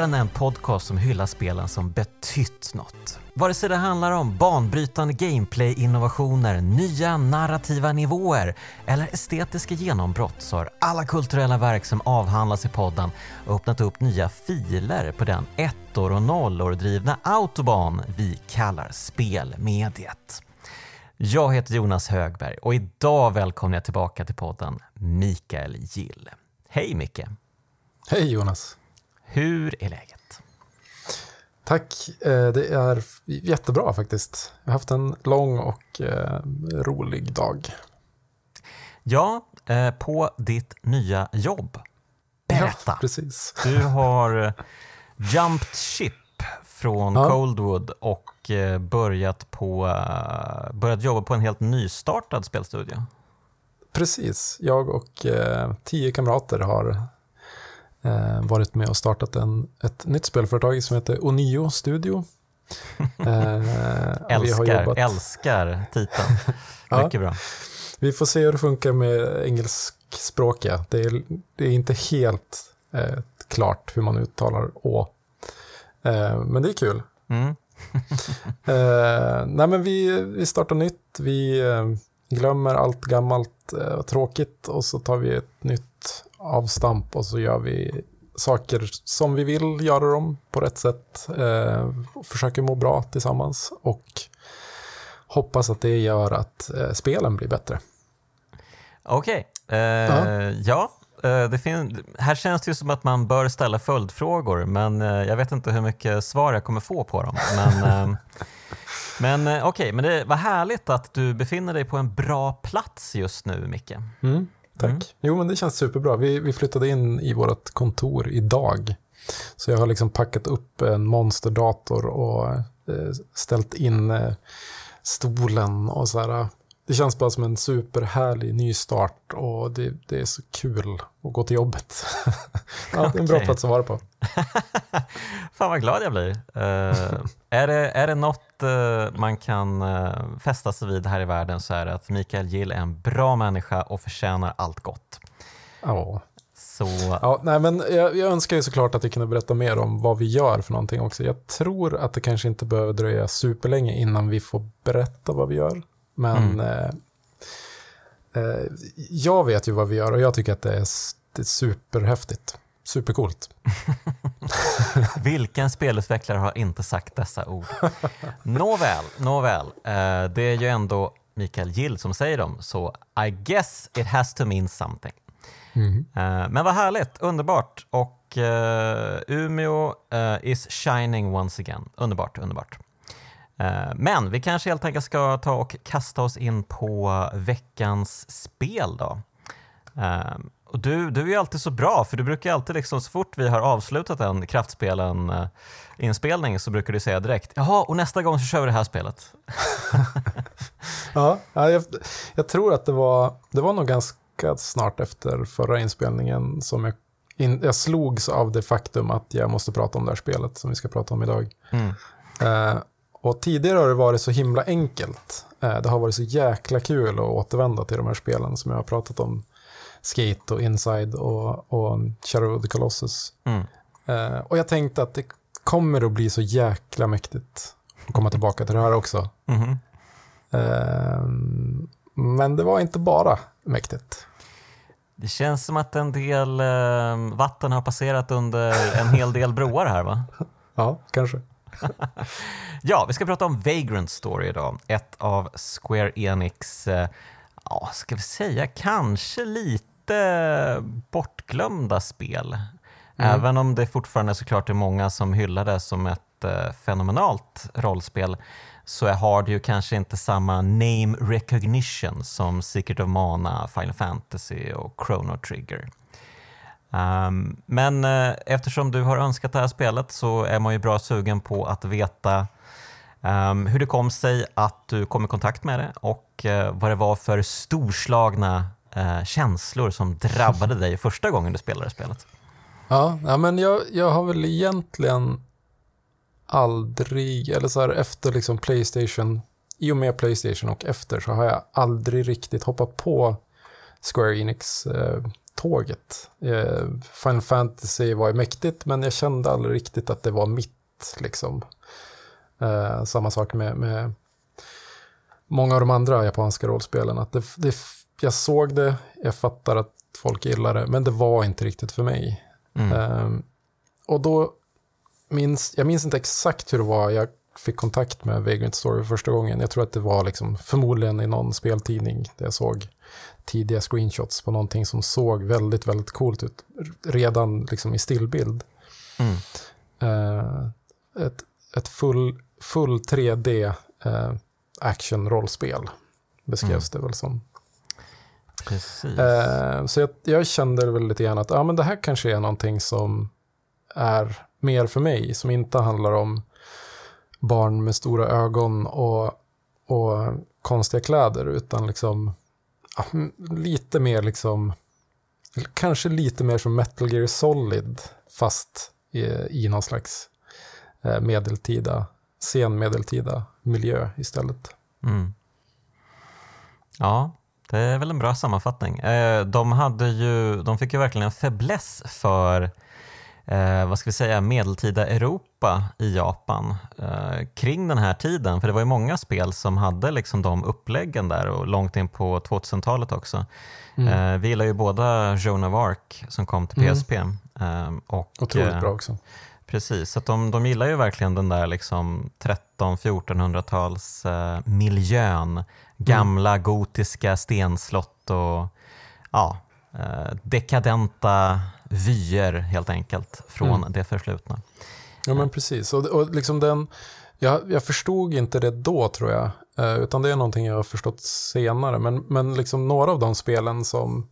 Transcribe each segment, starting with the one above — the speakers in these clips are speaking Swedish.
Kraftspelen är en podcast som hyllar spelen som betytt något. Vare sig det handlar om banbrytande gameplay-innovationer, nya narrativa nivåer eller estetiska genombrott så har alla kulturella verk som avhandlas i podden öppnat upp nya filer på den ettor och nollor drivna autobahn vi kallar spelmediet. Jag heter Jonas Högberg och idag välkomnar jag tillbaka till podden Mikael Gill. Hej Micke! Hej Jonas! Hur är läget? Tack, eh, det är jättebra faktiskt. Jag har haft en lång och eh, rolig dag. Ja, eh, på ditt nya jobb. Berätta! Ja, precis. Du har jumped ship från ja. Coldwood och börjat, på, börjat jobba på en helt nystartad spelstudio. Precis, jag och tio kamrater har varit med och startat en, ett nytt spelföretag som heter Onio Studio. Eh, älskar, jobbat... älskar titeln. Mycket ja. bra. Vi får se hur det funkar med engelskspråkiga. Det är, det är inte helt eh, klart hur man uttalar å. Eh, men det är kul. Mm. eh, nej men vi, vi startar nytt, vi eh, glömmer allt gammalt och eh, tråkigt och så tar vi ett nytt avstamp och så gör vi saker som vi vill göra dem på rätt sätt. Eh, försöker må bra tillsammans och hoppas att det gör att eh, spelen blir bättre. Okej, okay. eh, ja. Eh, det här känns det ju som att man bör ställa följdfrågor, men eh, jag vet inte hur mycket svar jag kommer få på dem. Men, eh, men okej, okay, men det var härligt att du befinner dig på en bra plats just nu, Micke. Mm. Tack. Mm. Jo, men det känns superbra. Vi, vi flyttade in i vårt kontor idag. Så jag har liksom packat upp en monsterdator och eh, ställt in eh, stolen och så här. Det känns bara som en superhärlig nystart och det, det är så kul att gå till jobbet. ja, det är en bra plats att vara på. Fan vad glad jag blir. Uh, är, det, är det något uh, man kan uh, fästa sig vid här i världen så är det att Mikael Gill är en bra människa och förtjänar allt gott. Ja. Så... Ja, nej, men jag, jag önskar ju såklart att jag kunde berätta mer om vad vi gör för någonting också. Jag tror att det kanske inte behöver dröja superlänge innan vi får berätta vad vi gör. Men mm. eh, jag vet ju vad vi gör och jag tycker att det är, det är superhäftigt. Supercoolt. Vilken spelutvecklare har inte sagt dessa ord? Nåväl, nåväl. Uh, det är ju ändå Mikael Gill som säger dem, så I guess it has to mean something. Mm. Uh, men vad härligt, underbart. Och uh, Umeå is shining once again. Underbart, underbart. Men vi kanske helt enkelt ska ta och kasta oss in på veckans spel då. Och du, du är alltid så bra, för du brukar alltid, liksom, så fort vi har avslutat en Kraftspelen-inspelning så brukar du säga direkt “Jaha, och nästa gång så kör vi det här spelet”. ja, jag, jag, tror att det var, det var nog ganska snart efter förra inspelningen som jag, in, jag slogs av det faktum att jag måste prata om det här spelet som vi ska prata om idag. Mm. Eh, och tidigare har det varit så himla enkelt. Eh, det har varit så jäkla kul att återvända till de här spelen som jag har pratat om Skate och Inside och, och Shadow of the Colossus. Mm. Uh, och jag tänkte att det kommer att bli så jäkla mäktigt att komma tillbaka till det här också. Mm. Uh, men det var inte bara mäktigt. Det känns som att en del uh, vatten har passerat under en hel del broar här va? ja, kanske. ja, vi ska prata om Vagrant Story idag. Ett av Square Enix, ja, ska vi säga, kanske lite lite bortglömda spel. Mm. Även om det fortfarande såklart är många som hyllar det som ett eh, fenomenalt rollspel så har det ju kanske inte samma name recognition som Secret of Mana, Final Fantasy och Chrono Trigger. Um, men uh, eftersom du har önskat det här spelet så är man ju bra sugen på att veta um, hur det kom sig att du kom i kontakt med det och uh, vad det var för storslagna eh, känslor som drabbade dig första gången du spelade spelet? Ja, ja men jag, jag har väl egentligen aldrig, eller så här efter liksom Playstation, i och med Playstation och efter så har jag aldrig riktigt hoppat på Square Enix eh, tåget. Eh, Final Fantasy var ju mäktigt, men jag kände aldrig riktigt att det var mitt. Liksom. Eh, samma sak med, med många av de andra japanska rollspelen. Att det, det, jag såg det, jag fattar att folk gillar det, men det var inte riktigt för mig. Mm. Eh, och då minns, jag minns inte exakt hur det var jag fick kontakt med Vagrant Story första gången. Jag tror att det var liksom, förmodligen i någon speltidning där jag såg tidiga screenshots på någonting som såg väldigt, väldigt coolt ut. Redan liksom i stillbild. Mm. Uh, ett, ett full, full 3D uh, action-rollspel beskrevs mm. det väl som. Uh, så jag, jag, kände väl lite grann att ja, men det här kanske är någonting som är mer för mig, som inte handlar om barn med stora ögon och, och konstiga kläder, utan liksom ja, lite mer liksom, kanske lite mer som Metal Gear Solid, fast i, i någon slags eh, medeltida, sen medeltida miljö istället. Mm. Ja, det är väl en bra sammanfattning. Eh, de, hade ju, de fick ju verkligen en fäbless för eh, vad ska vi säga, medeltida Europa i Japan eh, kring den här tiden. För det var ju många spel som hade liksom de uppläggen där och långt in på 2000-talet också. Mm. Eh, vi gillar ju båda Joan of Arc som kom till PSP. Mm. Eh, och, Otroligt bra också. Precis, så de, de gillar ju verkligen den där liksom 13-1400-tals eh, miljön. Gamla mm. gotiska stenslott och ja, eh, dekadenta vyer helt enkelt från mm. det förflutna. Ja men precis, och, och liksom den, jag, jag förstod inte det då tror jag, eh, utan det är någonting jag har förstått senare. Men, men liksom några av de spelen som,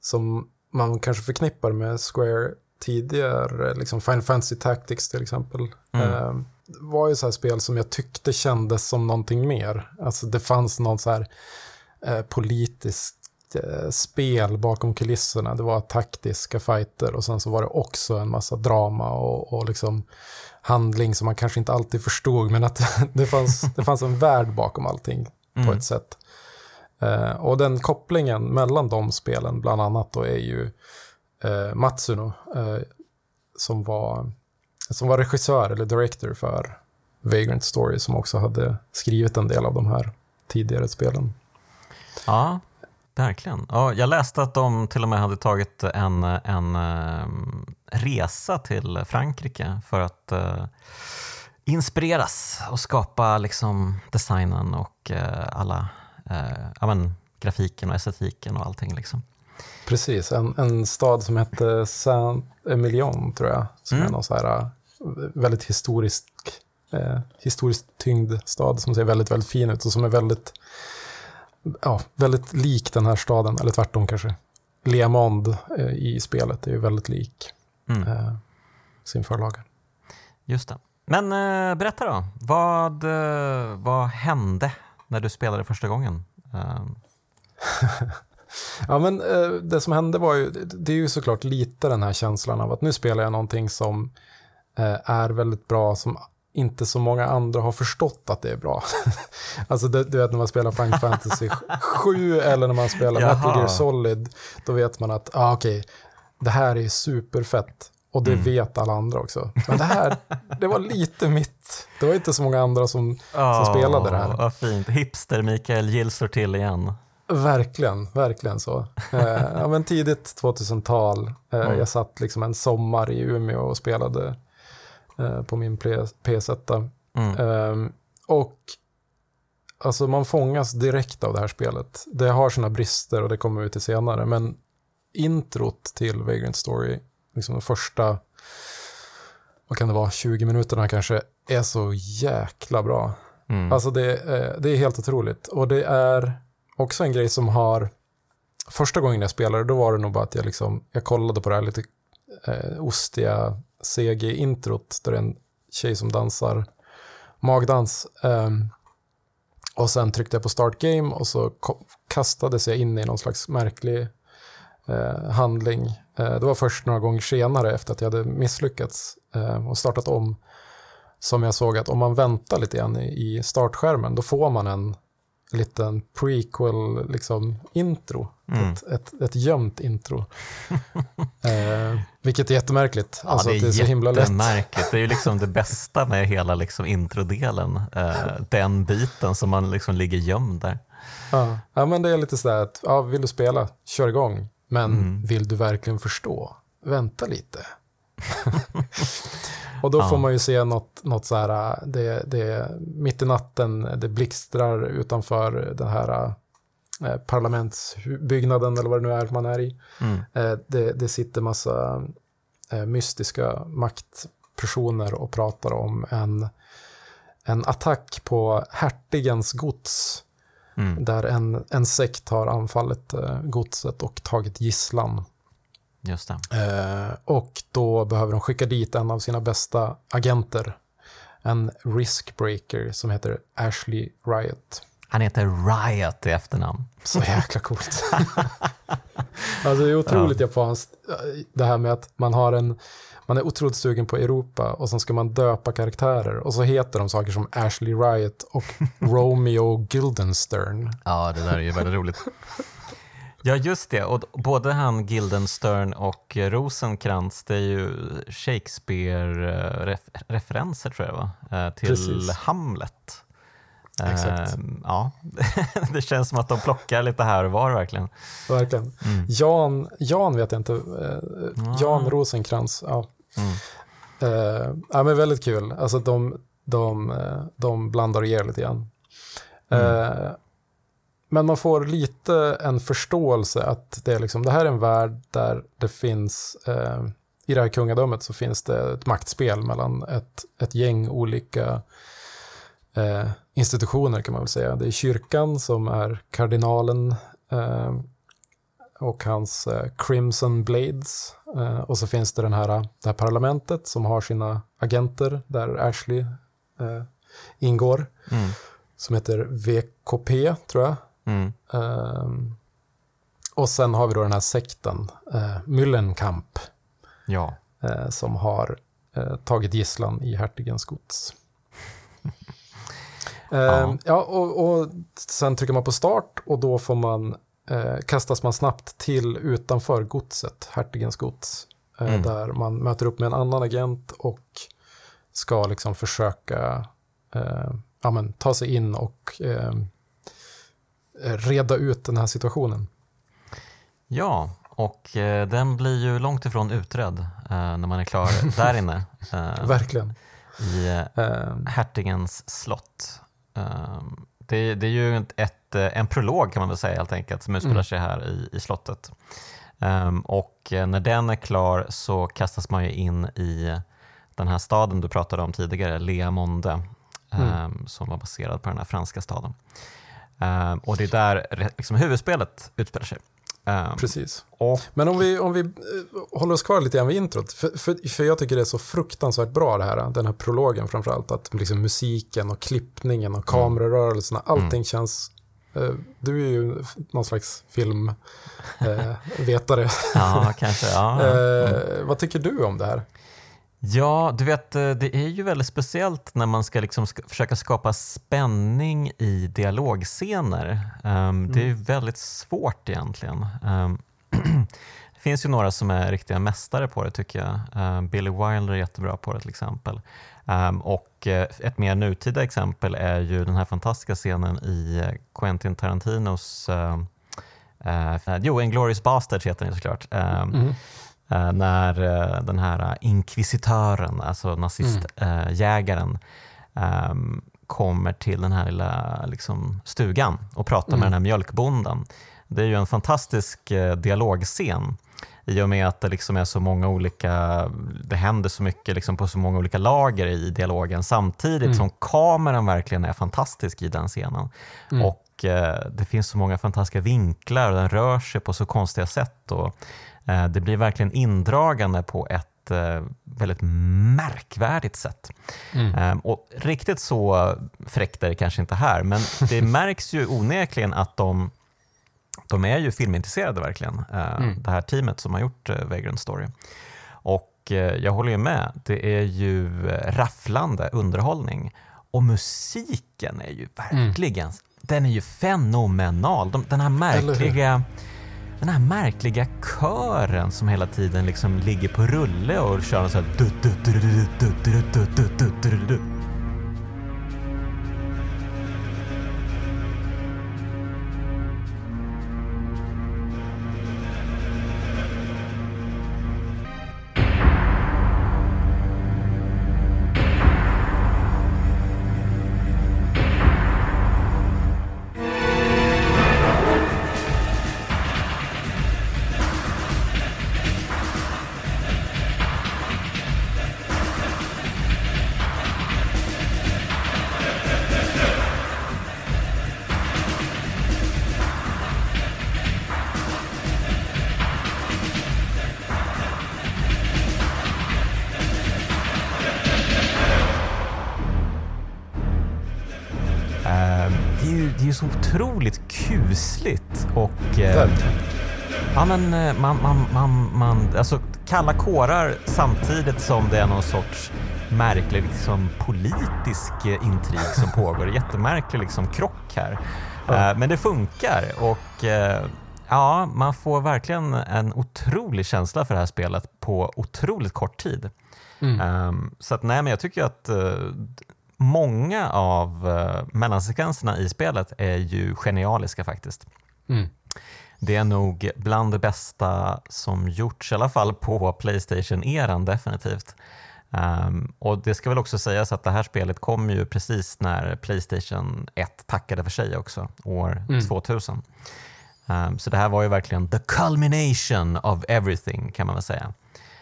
som man kanske förknippar med Square tidigare, liksom Final Fantasy Tactics till exempel, mm. Eh, var ju så här spel som jag tyckte kändes som någonting mer. Alltså det fanns någon så här eh, politiskt Eh, spel bakom kulisserna. Det var taktiska fighter och sen så var det också en massa drama och, och liksom handling som man kanske inte alltid förstod men att det fanns, det fanns en värld bakom allting mm. på ett sätt. Uh, och den kopplingen mellan de spelen bland annat då är ju uh, Matsuno uh, som, var, som var regissör eller director för Vagrant Story som också hade skrivit en del av de här tidigare spelen. Ja, Verkligen. Ja, jag läste att de till och med hade tagit en, en um, resa till Frankrike för att uh, inspireras och skapa liksom, designen och uh, alla uh, ja, men, grafiken och estetiken och allting. Liksom. Precis, en, en stad som hette Saint-Emilion tror jag, som mm. är någon så här väldigt historisk, eh, historiskt tyngd stad som ser väldigt, väldigt fin ut och som är väldigt ja, väldigt lik den här staden, eller tvärtom kanske. Leamond eh, i spelet är ju väldigt lik mm. eh, sin förlaga. Just det. Men eh, berätta då, vad, eh, vad hände när du spelade första gången? Ja, men eh, det som hände var ju, det är ju såklart lite den här känslan av att nu spelar jag någonting som eh, är väldigt bra, som inte så många andra har förstått att det är bra. alltså det, du vet när man spelar Final Fantasy 7 eller när man spelar Jaha. Metal Gear Solid, då vet man att ah, okej, okay, det här är superfett. Och det mm. vet alla andra också. Men det här, det var lite mitt. Det var inte så många andra som, oh, som spelade det här. Vad fint. Hipster Mikael Gill står till igen. Verkligen, verkligen så. Eh, ja, men tidigt 2000-tal. Eh, mm. Jag satt liksom en sommar i Umeå och spelade Eh, på min PS1. Mm. Um, och alltså man fångas direkt av det här spelet. Det har sina brister och det kommer vi till senare, men introt till Vagrant Story, liksom de första, vad kan det vara, 20 minuterna kanske, är så jäkla bra. Mm. Alltså det, det är helt otroligt. Och det är också en grej som har, första gången jag spelade, då var det nog bara att jag liksom, jag kollade på det här lite eh, ostiga CG-introt där det är en tjej som dansar magdans. Um, och sen tryckte jag på start game och så kastades jag in i någon slags märklig eh, handling. Eh, det var först några gånger senare efter att jag hade misslyckats eh, och startat om som jag såg att om man väntar lite grann i, i startskärmen då får man en liten prequel liksom, intro. Mm. Ett, ett, ett gömt intro. eh, vilket är jättemärkligt. Ja, alltså, det är, det är så himla lätt. Det är ju liksom det bästa med hela liksom introdelen. Eh, den biten som man liksom ligger gömd där. Ja. ja, men det är lite sådär att, ja, vill du spela, kör igång. Men Mm. vill du verkligen förstå, vänta lite. och då Ja. får man ju se något, något så här, det, det, mitt i natten, det blixtrar utanför den här eh, parlamentsbyggnaden eller vad det nu är man är i. Mm. Eh, det, det sitter massa eh, mystiska maktpersoner och pratar om en, en attack på hertigens gods. Mm. Där en, en sekt har anfallit godset och tagit gisslan. Just det. Eh, och då behöver de skicka dit en av sina bästa agenter. En riskbreaker som heter Ashley Riot. Han heter Riot i efternamn. Så jäkla coolt. alltså det är otroligt japanskt det här med att man har en man är otroligt sugen på Europa och sen ska man döpa karaktärer och så heter de saker som Ashley Riot och Romeo Guildenstern. Ja, det där är ju väldigt roligt. Ja, just det. Och både han Guildenstern och Rosenkrantz, det är ju Shakespeare-referenser tror jag var, eh, till Precis. Hamlet. Exakt. Eh, Ja, det känns som att de plockar lite här och var verkligen. Verkligen. Mm. Jan, Jan vet jag inte, eh, Jan Rosenkrantz. Ja. Mm. Eh, ja, men väldigt kul. Alltså de, de, eh, de blandar och ger lite grann. Eh, men man får lite en förståelse att det, är liksom, det här är en värld där det finns, eh, i det här kungadömet så finns det ett maktspel mellan ett, ett gäng olika eh, institutioner kan man väl säga. Det är kyrkan som är kardinalen eh, och hans eh, Crimson Blades. Eh, och så finns det den här, det här parlamentet som har sina agenter där Ashley eh, ingår. Mm. Som heter VKP tror jag. Mm. Ehm, och sen har vi då den här sekten, eh, Müllenkamp, Ja. eh, som har eh, tagit gisslan i hertigens gods. Ehm, ja. och, och sen trycker man på start och då får man, kastas man snabbt till utanför godset, hertigens gods. Mm. Där man möter upp med en annan agent och ska liksom försöka ja, men, ta sig in och eh, reda ut den här situationen. Ja, och eh, den blir ju långt ifrån utredd eh, när man är klar där inne eh, Verkligen. i eh, Eh, hertigens slott. Um, det, det är ju ett, eh, en prolog kan man väl säga helt enkelt som utspelar Mm. sig här i, i slottet. Um, och eh, när den är klar så kastas man ju in i den här staden du pratade om tidigare, Lea Monde, Mm. som var baserad på den här franska staden. Um, och det är där liksom, huvudspelet utspelar sig. Um, precis. och, Men om vi, om vi eh, håller oss kvar lite grann vid introt, för, för, för jag tycker det är så fruktansvärt bra det här, den här prologen framförallt, att liksom musiken och klippningen och kamerarörelserna, allting känns... Eh, du är ju någon slags filmvetare. Eh, ja, kanske. Ja, ja. eh, vad tycker du om det här? Ja, du vet, eh, det är ju väldigt speciellt när man ska liksom sk- försöka skapa spänning i dialogscener. Um, Det är ju väldigt svårt egentligen. Um, det finns ju några som är riktiga mästare på det tycker jag. Um, Billy Wilder är jättebra på det till exempel. Och eh, ett mer nutida exempel är ju den här fantastiska scenen i eh, Quentin Tarantinos um, uh, jo, Inglourious Basterds heter den såklart. Mm. Eh, när eh, den här eh, inkvisitören, alltså nazistjägaren, ehm, kommer till den här lilla liksom, stugan och pratar Mm. med den här mjölkbonden. Det är ju en fantastisk dialogscen i och med att det liksom är så många olika, det händer så mycket liksom på så många olika lager i dialogen samtidigt Mm. som kameran verkligen är fantastisk i den scenen. Mm. Och eh, det finns så många fantastiska vinklar och den rör sig på så konstiga sätt. Och, det blir verkligen indragande på ett eh, väldigt märkvärdigt sätt. Mm. Eh, och riktigt så fräckt är det kanske inte här, men det märks ju onekligen att de, de är ju filmintresserade verkligen, eh, Mm. det här teamet som har gjort eh, Vagrant Story. Och eh, jag håller ju med, det är ju eh, rafflande underhållning och musiken är ju verkligen den är ju fenomenal. De, den här märkliga den här märkliga kören som hela tiden liksom ligger på rulle och kör en sån här man, man, man, man, alltså kalla kårar samtidigt som det är någon sorts märklig liksom, politisk eh, intrig som pågår. Jättemärklig liksom, krock här. Ja. Eh, men det funkar och eh, ja, man får verkligen en otrolig känsla för det här spelet på otroligt kort tid. Mm. Um, så att, nej, men jag tycker att många av mellansekvenserna i spelet är ju genialiska faktiskt. Mm. Det är nog bland det bästa som gjorts, i alla fall på Playstation-eran definitivt. Um, och Det ska väl också sägas att det här spelet kom ju precis när Playstation 1 tackade för sig också, år mm. 2000. Um, ehm, så det här var ju verkligen the culmination of everything kan man väl säga.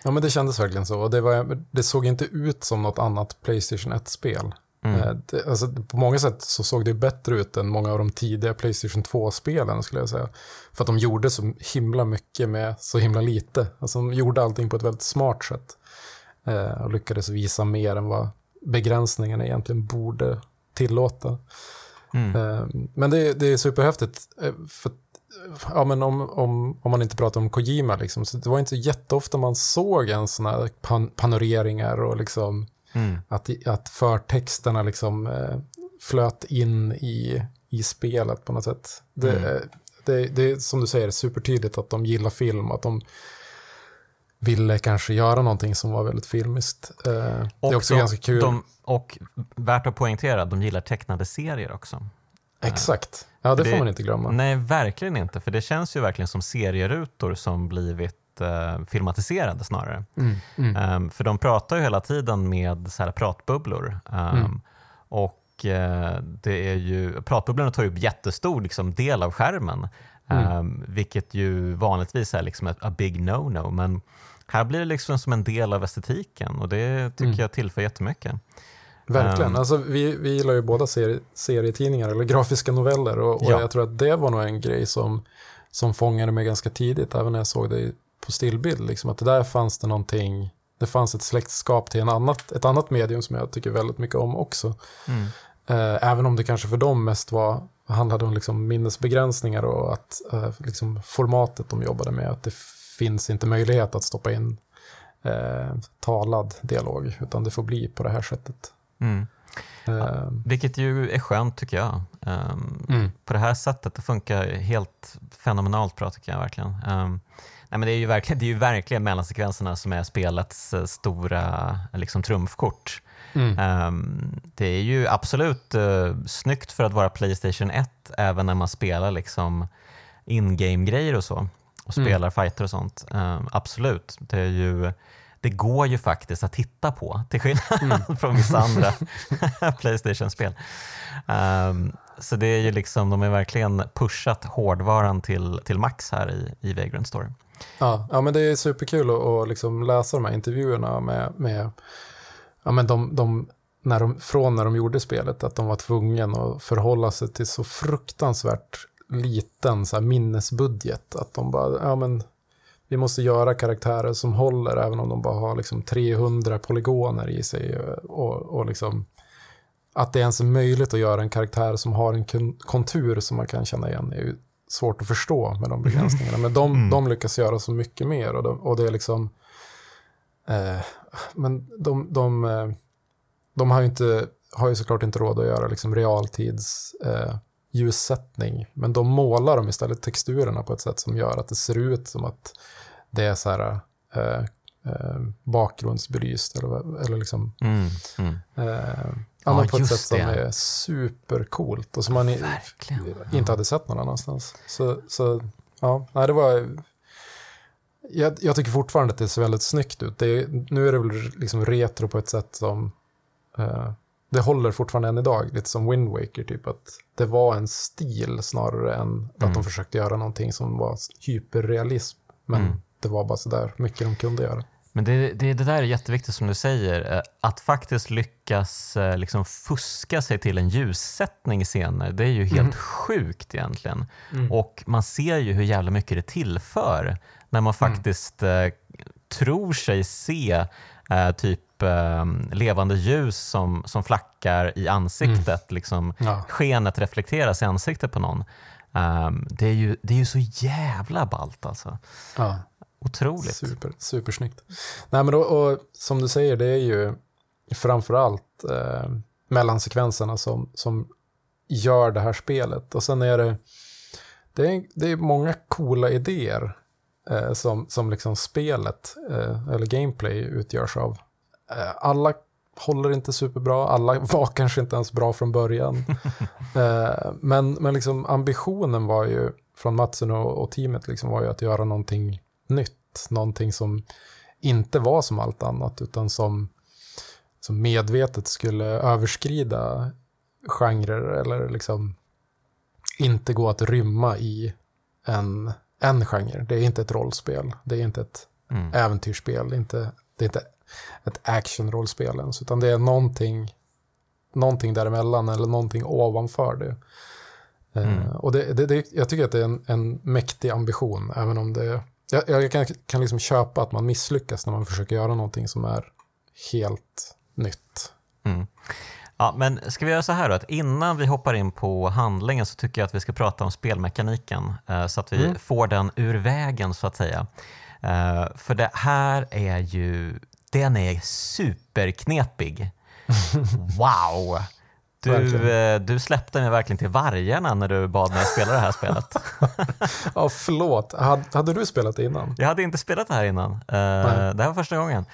Ja men det kändes verkligen så. Det, var, det såg inte ut som något annat Playstation 1-spel. Mm. Eh, det, alltså, på många sätt så såg det bättre ut än många av de tidiga Playstation 2-spelen skulle jag säga. För att de gjorde så himla mycket med så himla lite. Alltså de gjorde allting på ett väldigt smart sätt. Eh, och lyckades visa mer än vad begränsningarna egentligen borde tillåta. Mm. Eh, men det, det är superhäftigt. Eh, för, ja, men om, om, om man inte pratar om Kojima, liksom, så det var inte jätteofta man såg en sån här pan panoreringar och liksom Mm. Att, att förtexterna liksom eh, flöt in i, i spelet på något sätt. Det, mm. det, det är som du säger supertydligt att de gillar film, att de ville kanske göra någonting som var väldigt filmiskt. Eh, det är också de, ganska kul. De, och värt att poängtera, de gillar tecknade serier också. Exakt. Ja, det, det får man inte glömma. Nej, verkligen inte. För det känns ju verkligen som serierutor som blivit uh, filmatiserade snarare. Mm, mm. Um, för de pratar ju hela tiden med så här pratbubblor. Um, mm. Och uh, det är ju, pratbubblorna tar ju upp jättestor liksom, del av skärmen. Um, vilket ju vanligtvis är liksom ett a big no-no. Men här blir det liksom som en del av estetiken och det tycker mm. jag tillför jättemycket. Verkligen. Um, alltså, vi, vi gillar ju båda serie, serietidningar eller grafiska noveller och, och ja. jag tror att det var nog en grej som, som fångade mig ganska tidigt, även när jag såg det på stillbild. Liksom, att där fanns det någonting, det fanns ett släktskap till en annat, ett annat medium som jag tycker väldigt mycket om också. Mm. Eh, även om det kanske för dem mest var, handlade om liksom minnesbegränsningar och att eh, liksom formatet de jobbade med, att det finns inte möjlighet att stoppa in eh, talad dialog, utan det får bli på det här sättet. Mm. Uh, vilket ju är skönt tycker jag. Um, mm. På det här sättet, det funkar helt fenomenalt bra tycker jag verkligen. Um, Nej, men det, är ju verkligen, det är ju verkligen mellansekvenserna som är spelets eh, stora liksom, trumfkort. Mm. Um, det är ju absolut uh, snyggt för att vara Playstation 1 även när man spelar liksom in-game-grejer och så och mm. spelar fighter och sånt. Um, absolut, det, är ju, det går ju faktiskt att titta på till skillnad mm. från vissa andra Playstation-spel. Um, så det är ju liksom, de har verkligen pushat hårdvaran till, till max här i, i Vagrant Story. Ja, ja men det är superkul att, att liksom läsa de här intervjuerna med, med ja, men de, de, när de, från när de gjorde spelet, att de var tvungna att förhålla sig till så fruktansvärt liten så här, minnesbudget. Att de bara, ja men vi måste göra karaktärer som håller även om de bara har liksom 300 polygoner i sig. Och, och liksom, att det ens är möjligt att göra en karaktär som har en kontur som man kan känna igen är ju svårt att förstå med de begränsningarna. Men de, mm. de lyckas göra så mycket mer och, de, och det är liksom... Eh, men de, de, eh, de har ju inte har ju såklart inte råd att göra liksom realtids eh, ljussättning. Men då målar de istället texturerna på ett sätt som gör att det ser ut som att det är så här eh, eh, bakgrundsbelyst eller, eller liksom Mm, mm. eh, Ja, ja, på ett sätt som det. är supercoolt och som man Verkligen. inte hade sett någon annanstans. Så, så ja, nej, det var... Jag, jag tycker fortfarande att det ser väldigt snyggt ut. Det nu är det väl liksom retro på ett sätt som... eh, det håller fortfarande än idag, lite som Wind Waker, typ att det var en stil snarare än att Mm. de försökte göra någonting som var hyperrealism. Men Mm. det var bara sådär mycket de kunde göra. Men det, det, det där är jätteviktigt som du säger, eh, att faktiskt lyckas eh, liksom fuska sig till en ljussättning i scener, det är ju helt sjukt egentligen. Och man ser ju hur jävla mycket det tillför när man faktiskt eh, tror sig se eh, typ eh, levande ljus som, som flackar i ansiktet, liksom Ja. skenet reflekteras i ansiktet på någon. Ehm, det, är ju, det är ju så jävla ballt alltså. Ja. Otroligt. Super, supersnyggt. Nej, men då, och som du säger, det är ju framförallt eh, mellansekvenserna som, som gör det här spelet. Och sen är det, det är, det är många coola idéer eh, som, som liksom spelet, eh, eller gameplay, utgörs av. Eh, alla håller inte superbra, alla var kanske inte ens bra från början. eh, men men liksom ambitionen var ju, från Matsen och, och teamet, liksom var ju att göra någonting nytt. Någonting som inte var som allt annat, utan som, som medvetet skulle överskrida genrer eller liksom inte gå att rymma i en, en genre. Det är inte ett rollspel, det är inte ett Mm. äventyrsspel, det är inte, det är inte ett actionrollspel ens, utan det är någonting, någonting däremellan eller någonting ovanför det. Eh, Mm. och det, det, det, jag tycker att det är en, en mäktig ambition, även om det... Jag, jag kan, kan liksom köpa att man misslyckas när man försöker göra någonting som är helt nytt. Mm. Ja, men ska vi göra så här då, att innan vi hoppar in på handlingen så tycker jag att vi ska prata om spelmekaniken eh, så att vi Mm. får den ur vägen så att säga. Eh, för det här är ju, den är superknepig. Wow! Du, eh, du släppte mig verkligen till vargarna när du bad mig spela det här spelet. Ja, förlåt. Hade, hade du spelat det innan? Jag hade inte spelat det här innan. Eh, Nej. det här var första gången.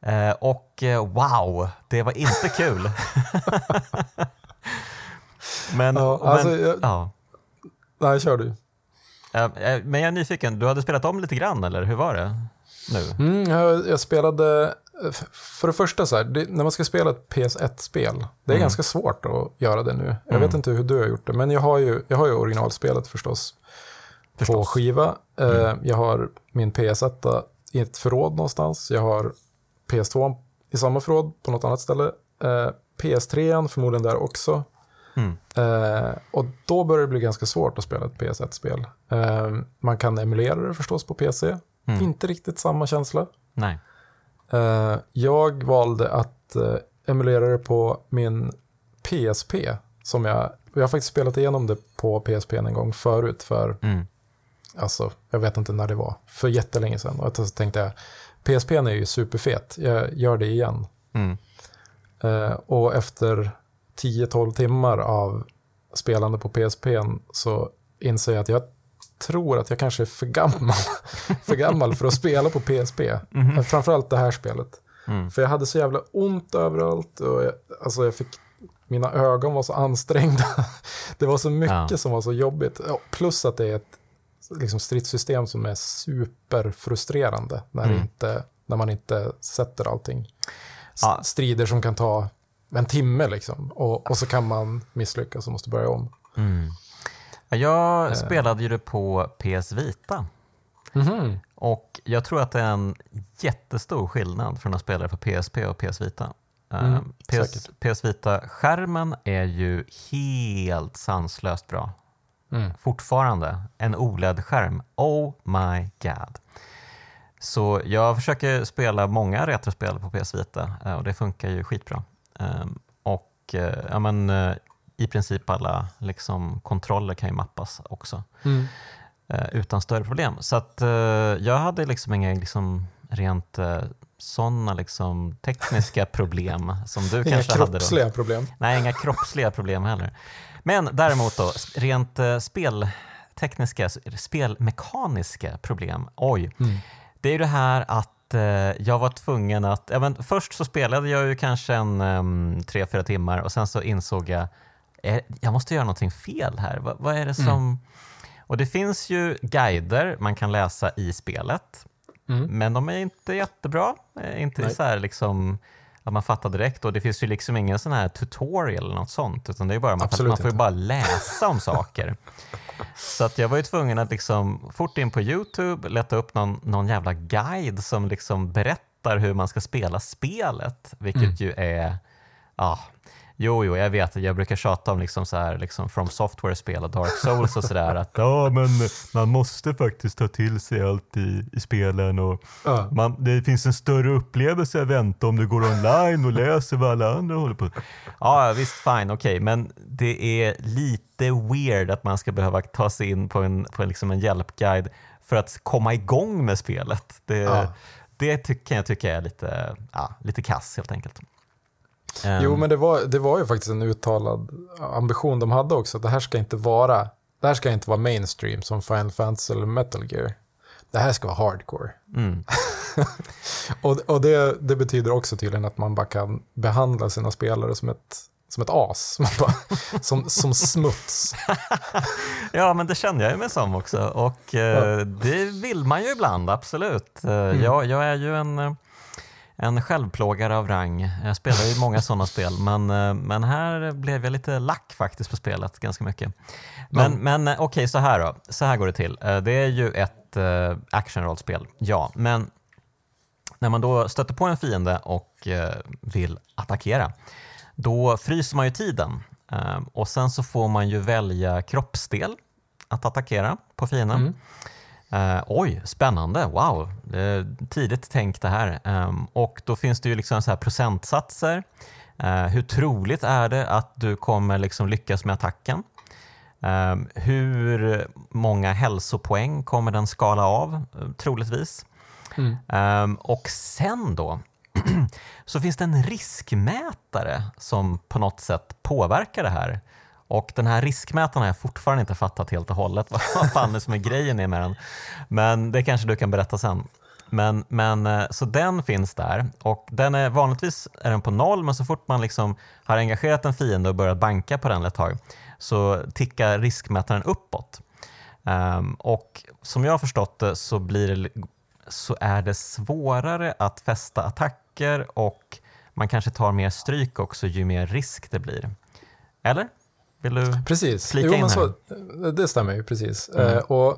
Eh, och wow, det var inte kul. men, Ja, alltså, men, jag- ja. Nej, kör du. Men jag är nyfiken, du hade spelat om lite grann eller hur var det nu? Mm, jag, jag spelade, för det första så här, det, när man ska spela ett PS1-spel, det är Mm. ganska svårt att göra det nu. Jag Mm. vet inte hur du har gjort det, men jag har ju, jag har ju originalspelet förstås, på Förstås. Mm. skiva. Eh, Jag har min PS1 i ett förråd någonstans. Jag har PS2 i samma förråd på något annat ställe. Eh, PS3 förmodligen där också. Mm. Eh, och då börjar det bli ganska svårt att spela ett PS1-spel. Eh, man kan emulera det förstås på PC. Mm. Inte riktigt samma känsla. Nej. Eh, jag valde att eh, emulera det på min PSP. Som jag, jag har faktiskt spelat igenom det på PSP en gång förut. För, Mm. alltså, jag vet inte när det var. För jättelänge sedan. Och så tänkte jag, PSP är ju superfet. Jag gör det igen. Mm. Eh, och efter 10-12 timmar av spelande på PSP så inser jag att jag tror att jag kanske är för gammal, för gammal för att spela på PSP. Eh, Framförallt det här spelet. Mm. För jag hade så jävla ont överallt och jag, alltså jag fick, mina ögon var så ansträngda. Det var så mycket Ja. som var så jobbigt. Plus att det är ett liksom, stridssystem som är superfrustrerande när, Mm. inte, när man inte sätter allting. Ja. Strider som kan ta en timme liksom. Och, och så kan man misslyckas och måste börja om. Mm. Ja, Jag spelade ju det på PS Vita Mhm. och jag tror att det är en jättestor skillnad från att spela det på PSP och PS Vita. Eh, Mm, PS. PS Vita-skärmen är ju helt sanslöst bra. Mm. Fortfarande en OLED-skärm. Oh my god. Så jag försöker spela många retrospel på PS Vita eh, och det funkar ju skitbra. Ehm, Och eh, ja, men, eh, i princip alla liksom, kontroller kan ju mappas också Mm. eh, utan större problem. Så att, eh, jag hade liksom inga liksom, rent eh, sådana liksom tekniska problem som du Inga kanske hade. Då. kroppsliga problem. Nej, inga kroppsliga problem heller. Men däremot då, rent speltekniska, spelmekaniska problem. Oj. Mm. Det är ju det här att jag var tvungen att... Ja, först så spelade jag ju kanske en um, tre, fyra timmar och sen så insåg jag jag måste göra någonting fel här. Va, vad är det som... Mm. Och det finns ju guider man kan läsa i spelet, Mm. men de är inte jättebra. Eh, Inte Nej. så här liksom att man fattar direkt och det finns ju liksom ingen sån här tutorial eller något sånt utan det är bara man, man får ju bara läsa om saker. Så att jag var ju tvungen att liksom fort in på Youtube leta upp någon, någon jävla guide som liksom berättar hur man ska spela spelet, vilket Mm. ju är Ja, jo, jo, jag vet. Jag brukar tjata om liksom så här, liksom From Software-spel och Dark Souls och sådär. Att ja, men man måste faktiskt ta till sig allt i, i spelen och Ja. man, det finns en större upplevelse att vänta om du går online och läser vad alla andra håller på Ja, visst, fine, okej, men det är lite weird att man ska behöva ta sig in på en, på en, liksom en hjälpguide för att komma igång med spelet. Det, Ja. det ty- kan jag tycka är lite, ja, lite kass helt enkelt. Ehm, Jo, men det var, det var ju faktiskt en uttalad ambition de hade också. Att det här ska inte vara, det här ska inte vara mainstream som Final Fantasy eller Metal Gear. Det här ska vara hardcore. mm, Och, och det, det betyder också tydligen att man bara kan behandla sina spelare som ett, som ett as. Bara, som, som smuts. Ja, men det kände jag ju mig som också och eh, det vill man ju ibland, absolut. Eh, Mm. jag, jag är ju en, eh, en självplågare av rang. Jag spelar ju många sådana spel, men, eh, men här blev jag lite lack faktiskt på spelet ganska mycket. Men, Ja. men eh, okej, så här då. Så här går det till. Eh, Det är ju ett actionrollspel, ja, men när man då stöter på en fiende och vill attackera, då fryser man ju tiden och sen så får man ju välja kroppsdel att attackera på fienden. Mm. Eh, oj, spännande, wow, är tidigt tänkt det här. Ehm, och då finns det ju liksom så här procentsatser. Eh, hur troligt är det att du kommer liksom lyckas med attacken? Ehm, hur många hälsopoäng kommer den skala av, eh, troligtvis? Mm. Ehm, och sen då så finns det en riskmätare som på något sätt påverkar det här. Och den här riskmätaren har jag fortfarande inte fattat helt och hållet vad fan det som är grejen är med den. Men det kanske du kan berätta sen. Men, men, eh, så den finns där och den är, vanligtvis är den på noll men så fort man liksom har engagerat en fiende och börjat banka på den ett tag så tickar riskmätaren uppåt. Um, och som jag har förstått det så, blir det, så är det svårare att fästa attacker och man kanske tar mer stryk också ju mer risk det blir. Eller? Vill du? Precis, Flika jo, in men här. så, det stämmer ju precis. Mm. Eh, och,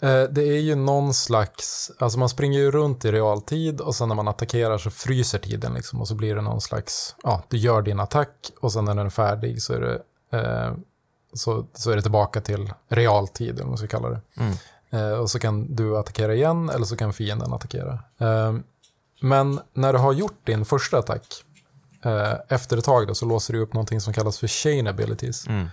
eh, det är ju någon slags, alltså man springer ju runt i realtid och sen när man attackerar så fryser tiden liksom och så blir det någon slags, ja, du gör din attack och sen när den är färdig så är det, eh, så, så är det tillbaka till realtid, eller vad man ska kalla det. Mm. Eh, och så kan du attackera igen eller så kan fienden attackera. Eh, men när du har gjort din första attack, efter ett tag då, så låser du upp någonting som kallas för chain abilities. Mm.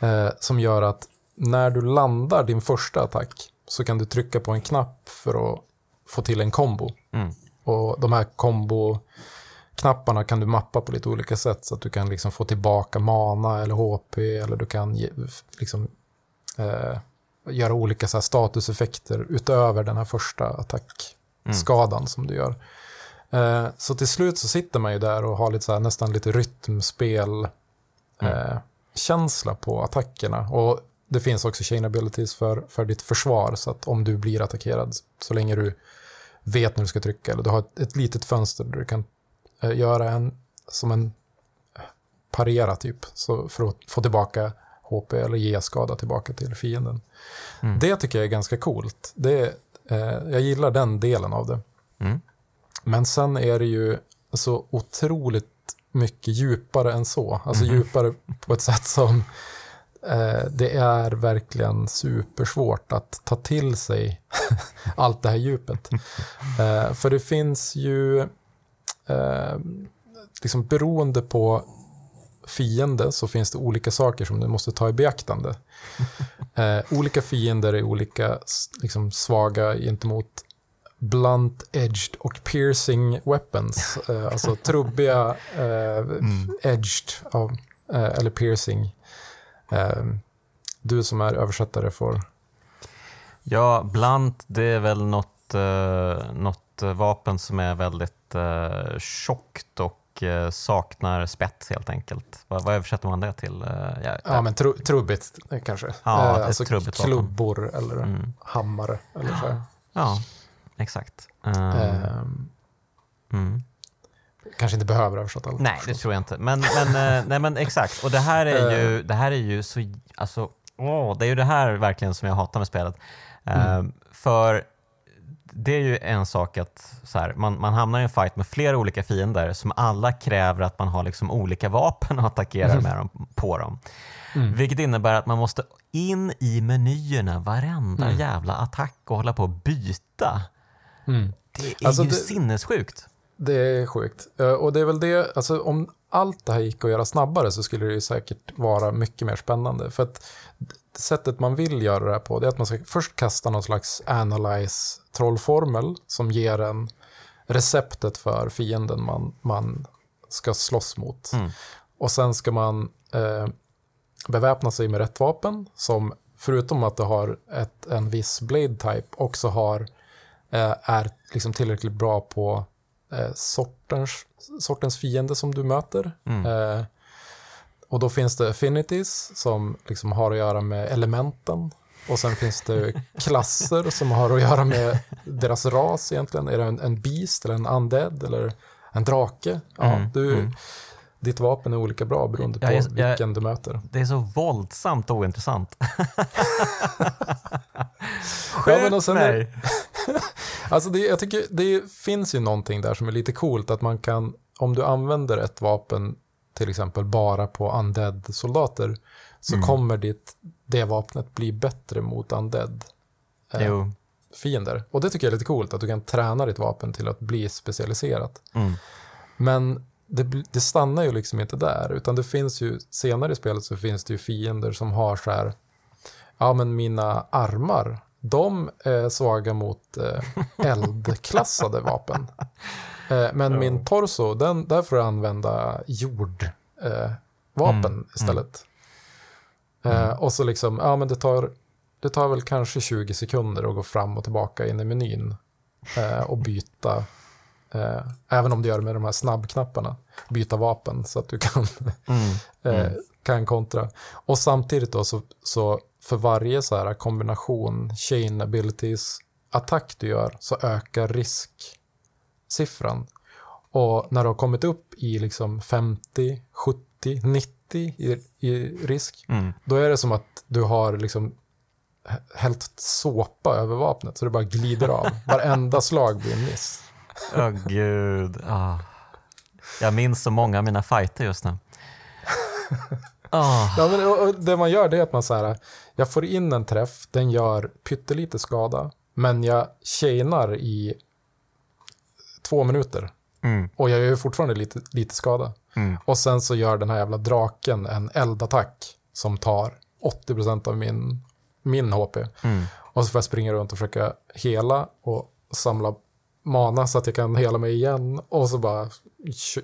Eh, som gör att när du landar din första attack så kan du trycka på en knapp för att få till en kombo. Mm. Och de här kombo-knapparna kan du mappa på lite olika sätt så att du kan liksom få tillbaka mana eller HP eller du kan ge, liksom, eh, göra olika så statuseffekter utöver den här första attackskadan som du gör. Eh, så till slut så sitter man ju där och har lite så här, nästan lite rytmspel eh, känsla på attackerna. Och det finns också chain abilities för, för ditt försvar, så att om du blir attackerad, så länge du vet när du ska trycka, eller du har ett, ett litet fönster där du kan eh, göra en, som en eh, parera typ, så för att få tillbaka HP eller ge skada tillbaka till fienden. Mm. Det tycker jag är ganska coolt. Det, eh, jag gillar den delen av det. Mm. Men sen är det ju så otroligt mycket djupare än så. Alltså Mhm. djupare på ett sätt som eh, det är verkligen supersvårt att ta till sig allt det här djupet. Eh, för det finns ju, eh, liksom beroende på fiende så finns det olika saker som du måste ta i beaktande. Eh, olika fiender är olika liksom, svaga gentemot blunt-edged och piercing weapons. Eh, alltså trubbiga, eh, mm. edged, av, eh, eller piercing. Eh, du som är översättare får... Ja, blunt det är väl något, eh, något vapen som är väldigt eh, tjockt och saknar spets helt enkelt. Vad, vad översätter man det till? Ja, ja men tru, trubbigt kanske. Ja, alltså klubbor vapen. eller mm. hammare. Eller så. Ja, Exakt. Um, mm. Kanske inte behöver översätta allt. Nej, det tror jag inte. Men, men, eh, nej, men exakt. Och det här är ju, eh. det här är ju så... Alltså, åh, det är ju det här verkligen som jag hatar med spelet. Mm. Uh, för det är ju en sak att så här, man, man hamnar i en fight med flera olika fiender som alla kräver att man har liksom olika vapen och attackerar mm. med dem, på dem. Mm. Vilket innebär att man måste in i menyerna varenda mm. jävla attack och hålla på att byta. Mm. Det är alltså ju det, sinnessjukt. Det är sjukt. Eh, och det är väl det, alltså om allt det här gick att göra snabbare så skulle det ju säkert vara mycket mer spännande. För att sättet man vill göra det här på det är att man ska först kasta någon slags analyze trollformel som ger en receptet för fienden man, man ska slåss mot. Mm. Och sen ska man eh, beväpna sig med rätt vapen som förutom att det har ett, en viss blade type också har Eh, är liksom tillräckligt bra på eh, sortens, sortens fiende som du möter. Mm. Eh, och då finns det affinities som liksom har att göra med elementen. Och sen finns det klasser som har att göra med deras ras egentligen. Är det en, en beast eller en undead eller en drake? Ja, mm. du, mm. Ditt vapen är olika bra beroende på jag, jag, vilken du möter. Det är så våldsamt ointressant. Skjut ja, mig! alltså det, jag tycker det finns ju någonting där som är lite coolt. Att man kan, om du använder ett vapen till exempel bara på undead-soldater så mm. kommer ditt, det vapnet bli bättre mot undead. Eh, fiender. Och det tycker jag är lite coolt, att du kan träna ditt vapen till att bli specialiserat. Mm. Men det, det, stannar ju liksom inte där, utan det finns ju, senare i spelet så finns det ju fiender som har så här, ja men mina armar de är svaga mot eh, eldklassade vapen. Eh, men mm. min torso, den, där får jag använda jordvapen eh, mm. istället. Eh, mm. och så liksom, ja men det tar, det tar väl kanske 20 sekunder att gå fram och tillbaka in i menyn eh, och byta Eh, även om du gör det med de här snabbknapparna. Byta vapen så att du kan, mm. eh, mm. kan kontra. Och samtidigt då så, så för varje så här kombination, chain abilities, attack du gör så ökar risksiffran. Och när du har kommit upp i liksom 50, 70, 90 i, i risk, mm. då är det som att du har liksom hällt såpa över vapnet så det bara glider av. Varenda slag blir en miss. Åh oh, gud. Oh. Jag minns så många av mina fighter just nu. Oh. Ja, men, och, och det man gör det är att man så här, jag får in en träff, den gör pyttelite skada, men jag chainar i två minuter. Mm. Och jag gör fortfarande lite, lite skada. Mm. Och sen så gör den här jävla draken en eldattack som tar 80% av min, min HP. Mm. Och så får jag springa runt och försöka hela och samla mana så att jag kan hela mig igen och så bara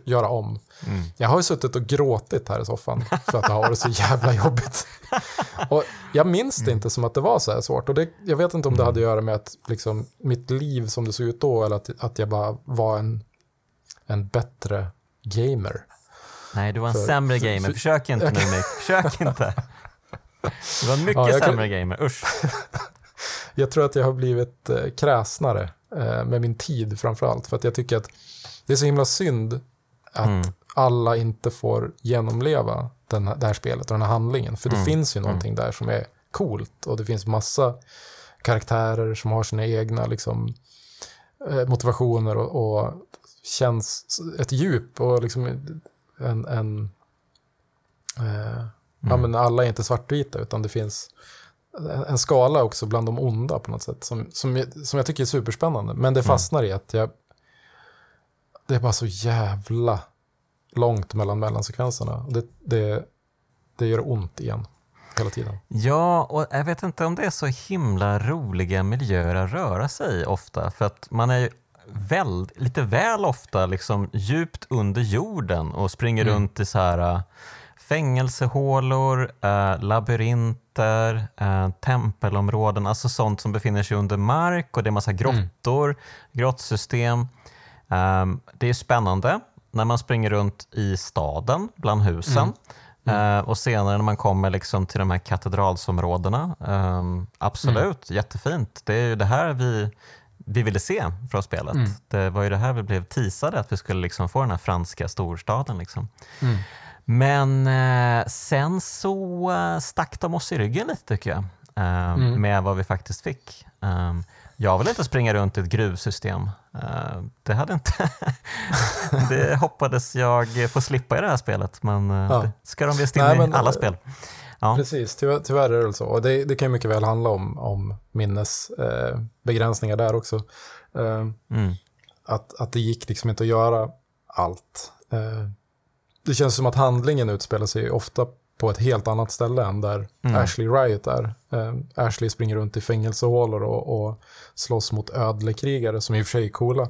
göra om. Mm. Jag har ju suttit och gråtit här i soffan för att det har varit så jävla jobbigt. och jag minns det mm. inte som att det var så här svårt. Och det, jag vet inte om det hade att göra med att liksom, mitt liv som det såg ut då eller att, att jag bara var en, en bättre gamer. Nej, du var en för, sämre gamer. För, Försök inte nu Nick. Försök inte. Du var en mycket ja, sämre kan, gamer. Usch. jag tror att jag har blivit eh, kräsnare med min tid framför allt. För att jag tycker att det är så himla synd att mm. alla inte får genomleva den här, det här spelet och den här handlingen. För det mm. finns ju mm. någonting där som är coolt och det finns massa karaktärer som har sina egna liksom, eh, motivationer och, och känns ett djup och liksom en, en eh, ja, mm. men alla är inte svartvita utan det finns en skala också bland de onda på något sätt. Som, som, som jag tycker är superspännande. Men det mm. fastnar mm. i att jag... Det är bara så jävla långt mellan mellansekvenserna. Det, det, det gör ont igen. hela tiden. Ja, och jag vet inte om det är så himla roliga miljöer att röra sig i ofta. För att man är ju väl, lite väl ofta liksom djupt under jorden och springer Mm. runt i så här äh, fängelsehålor, äh, labyrinter, äh, tempelområden, alltså sånt som befinner sig under mark och det är massa grottor, grottsystem. Ehm, det är spännande när man springer runt i staden bland husen. Eh, och senare när man kommer liksom till de här katedralsområdena. ehm, absolut, jättefint. Det är ju det här vi, vi ville se från spelet. Det var ju det här vi blev teasade, att vi skulle liksom få den här franska storstaden. Liksom. Men eh, sen så eh, stack de oss i ryggen lite tycker jag. eh, Mm. Med vad vi faktiskt fick. Um, jag vill inte springa runt i ett gruvsystem. Det hade inte... det hoppades jag få slippa i det här spelet, men Ja. det ska de visst in Nej, i alla spel. Ja. Precis, tyvärr, tyvärr är det så. Och det, det kan mycket väl handla om, om minnesbegränsningar begränsningar där också. Eh, Mm. att, att det gick liksom inte att göra allt. Det känns som att handlingen utspelar sig ofta på ett helt annat ställe än där Mm. Ashley Riot är. Eh, Ashley springer runt i fängelsehålor och, och slåss mot ödlekrigare som i och för sig är coola.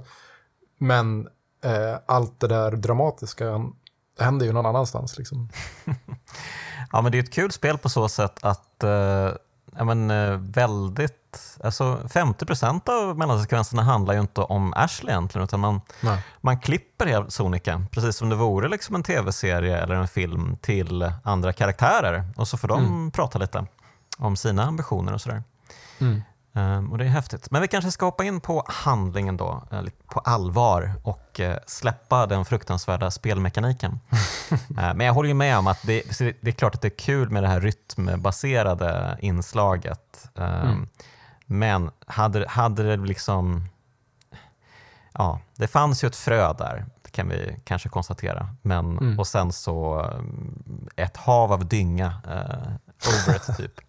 Men eh, allt det där dramatiska händer ju någon annanstans. Liksom. Ja, men det är ett kul spel på så sätt att eh, ja, men, eh, väldigt, alltså 50% av mellansekvenserna handlar ju inte om Ashley egentligen, utan man, Nej. man klipper helt sonika, precis som det vore liksom en tv-serie eller en film till andra karaktärer och så får de prata lite om sina ambitioner och sådär. Mm. Ehm, och det är häftigt. Men vi kanske ska hoppa in på handlingen då, eh, på allvar och eh, släppa den fruktansvärda spelmekaniken. Eh, Men jag håller ju med om att det, det är klart att det är kul med det här rytmbaserade inslaget. Ehm, Mm. Men hade, hade det liksom... Ja, det fanns ju ett frö där, det kan vi kanske konstatera. Men, Mm. Och sen så ett hav av dynga eh, over it typ.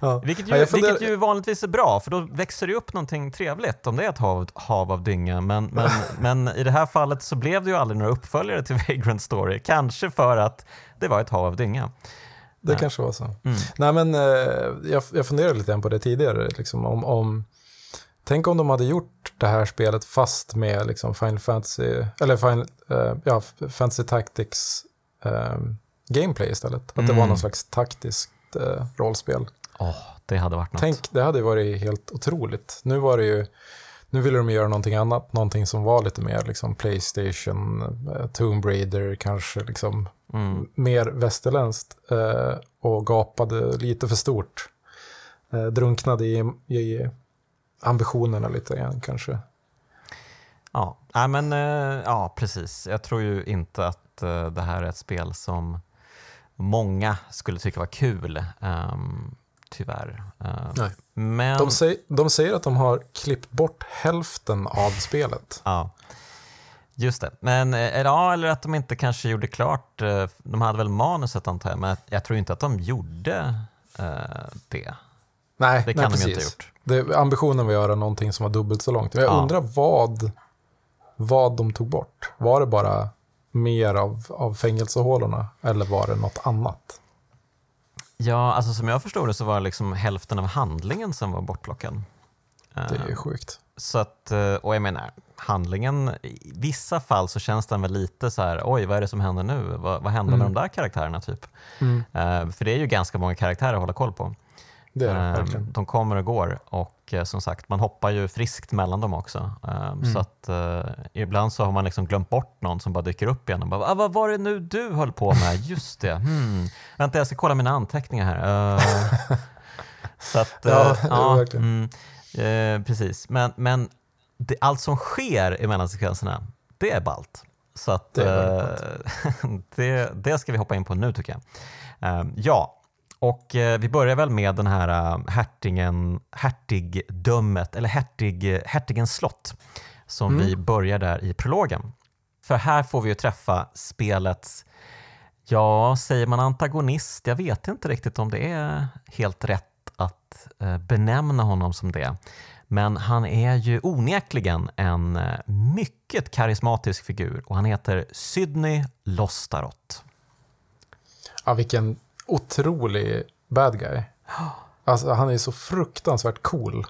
Ja. Vilket ju, Ja, funderar- vilket ju vanligtvis är bra, för då växer det upp någonting trevligt om det är ett hav, hav av dynga. Men, men, men i det här fallet så blev det ju aldrig några uppföljare till Vagrant Story. Kanske för att det var ett hav av dynga. Det Ja. kanske var så. Mm. Nej, men eh, jag, jag funderade lite grann på det tidigare. Liksom, om, om, tänk om de hade gjort det här spelet fast med liksom, Final Fantasy, eller Final, eh, ja, Fantasy Tactics eh, gameplay istället. Att det Mm. var någon slags taktiskt eh, rollspel. Åh, det hade varit något. Tänk, det hade varit helt otroligt. Nu var det ju, nu ville de göra någonting annat, någonting som var lite mer liksom Playstation, eh, Tomb Raider, kanske liksom Mm. mer västerländskt eh, och gapade lite för stort. Eh, drunknade i, i ambitionerna lite grann kanske. Ja, Nej, men, eh, ja, precis. Jag tror ju inte att eh, det här är ett spel som många skulle tycka var kul. ehm, tyvärr. Eh, Nej. Men, De, säger, de säger att de har klippt bort hälften av spelet. Ja, just det. Men eh, ja, eller att de inte kanske gjorde klart. eh, De hade väl manuset antar jag, men jag tror inte att de gjorde eh, det. Nej, Det nej, kan de ju precis. inte ha gjort. Det, ambitionen var att göra någonting som var dubbelt så långt. Jag Ja. undrar vad, vad de tog bort. Var det bara mer av, av fängelsehålorna eller var det något annat? Ja, alltså som jag förstod det så var det liksom hälften av handlingen som var bortplockad. Det är ju Eh, sjukt. Så att, eh, och jag menar, handlingen, i vissa fall så känns den väl lite så här, oj vad är det som händer nu? Vad, vad hände med Mm. de där karaktärerna typ? Mm, Eh, för det är ju ganska många karaktärer att hålla koll på. Det är det Eh, verkligen. De kommer och går och eh, som sagt, man hoppar ju friskt mellan dem också. Eh, Mm. Så att eh, ibland så har man liksom glömt bort någon som bara dyker upp igen och bara, ah, vad var det nu du höll på med? Just det, hmm. vänta jag ska kolla mina anteckningar här. Eh, så att, eh, Ja, ja, verkligen. mm, eh, precis. Men, men det, allt som sker i mellansekvenserna, det är ballt. Så att, Det eh, det, det ska vi hoppa in på nu tycker jag. Eh, ja, och eh, vi börjar väl med den här eh, hertigen, hertigdömet, eller hertig, hertigens slott, som Mm. vi börjar där i prologen. För här får vi ju träffa spelets, ja, säger man antagonist? Jag vet inte riktigt om det är helt rätt att eh, benämna honom som det. Men han är ju onekligen en mycket karismatisk figur och han heter Sydney Lostaroth. Ja, vilken otrolig bad guy. Alltså, han är så fruktansvärt cool.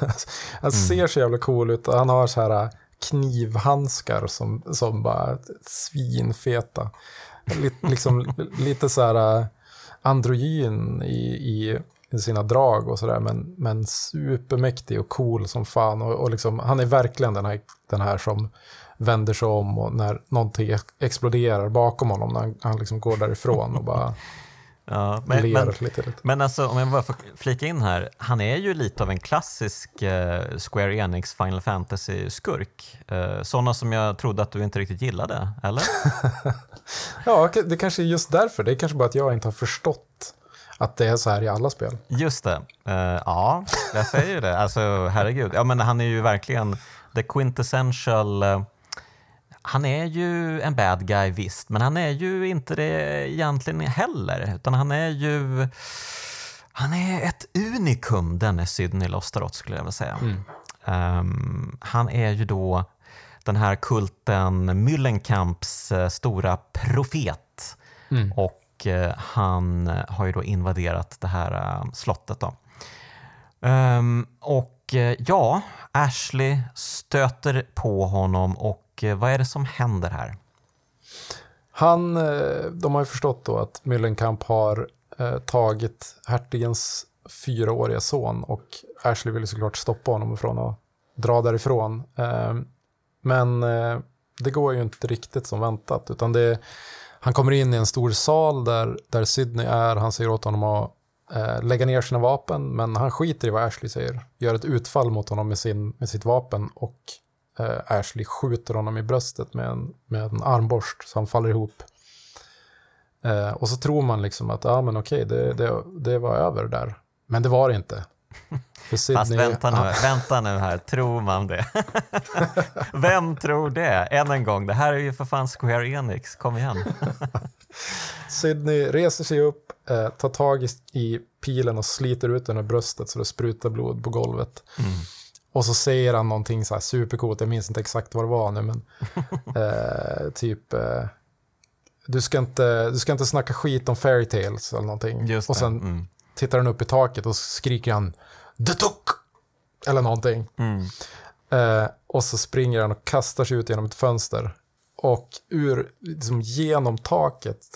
han ser så jävla cool ut. Han har så här knivhandskar som, som bara svinfeta. Lite, liksom, lite så här androgyn i, i, i sina drag och sådär, men, men supermäktig och cool som fan. Och, och liksom, han är verkligen den här, den här som vänder sig om och när någonting exploderar bakom honom, när han, han liksom går därifrån och bara Ja, men, men, men alltså, om jag bara får flika in här, han är ju lite av en klassisk eh, Square Enix Final Fantasy-skurk. Eh, sådana som jag trodde att du inte riktigt gillade, eller? Ja, det kanske är just därför. Det är kanske bara att jag inte har förstått att det är så här i alla spel. Just det. Eh, ja, jag säger ju det. Alltså, herregud. Ja, men han är ju verkligen the quintessential eh, han är ju en bad guy visst, men han är ju inte det egentligen heller. Utan han är ju... Han är ett unikum, denne Sydney Lostaroth skulle jag vilja säga. Mm. Um, han är ju då den här kulten Müllenkamps uh, stora profet. Mm. Och uh, han har ju då invaderat det här uh, slottet. Då. Um, och ja, Ashley stöter på honom och Eh, vad är det som händer här? Han, eh, de har ju förstått då att Müllenkamp har eh, tagit hertigens fyraåriga son och Ashley vill såklart stoppa honom från att dra därifrån. Ehm, men det går ju inte riktigt som väntat utan det, han kommer in i en stor sal där, där Sydney är, han säger åt honom att lägga ner sina vapen men han skiter i vad Ashley säger, gör ett utfall mot honom med, sin, med sitt vapen och eh, Ashley skjuter honom i bröstet med en, med en armborst så han faller ihop. Eh, och så tror man liksom att ja, men okej, det, det, det var över där. Men det var det inte. För Sydney, Fast vänta nu, vänta nu här, tror man det? Vem tror det? Än en gång, det här är ju för fan Square Enix, kom igen. Sydney reser sig upp, eh, tar tag i, i pilen och sliter ut den ur bröstet så det sprutar blod på golvet. Mm. Och så säger han någonting så här supercoolt, jag minns inte exakt vad det var nu, men eh, typ eh, du, ska inte, du ska inte snacka skit om fairy tales eller någonting. och sen mm. tittar han upp i taket och skriker han Detuk! Eller någonting. Mm. Eh, och så springer han och kastar sig ut genom ett fönster. Och ur, liksom genom taket,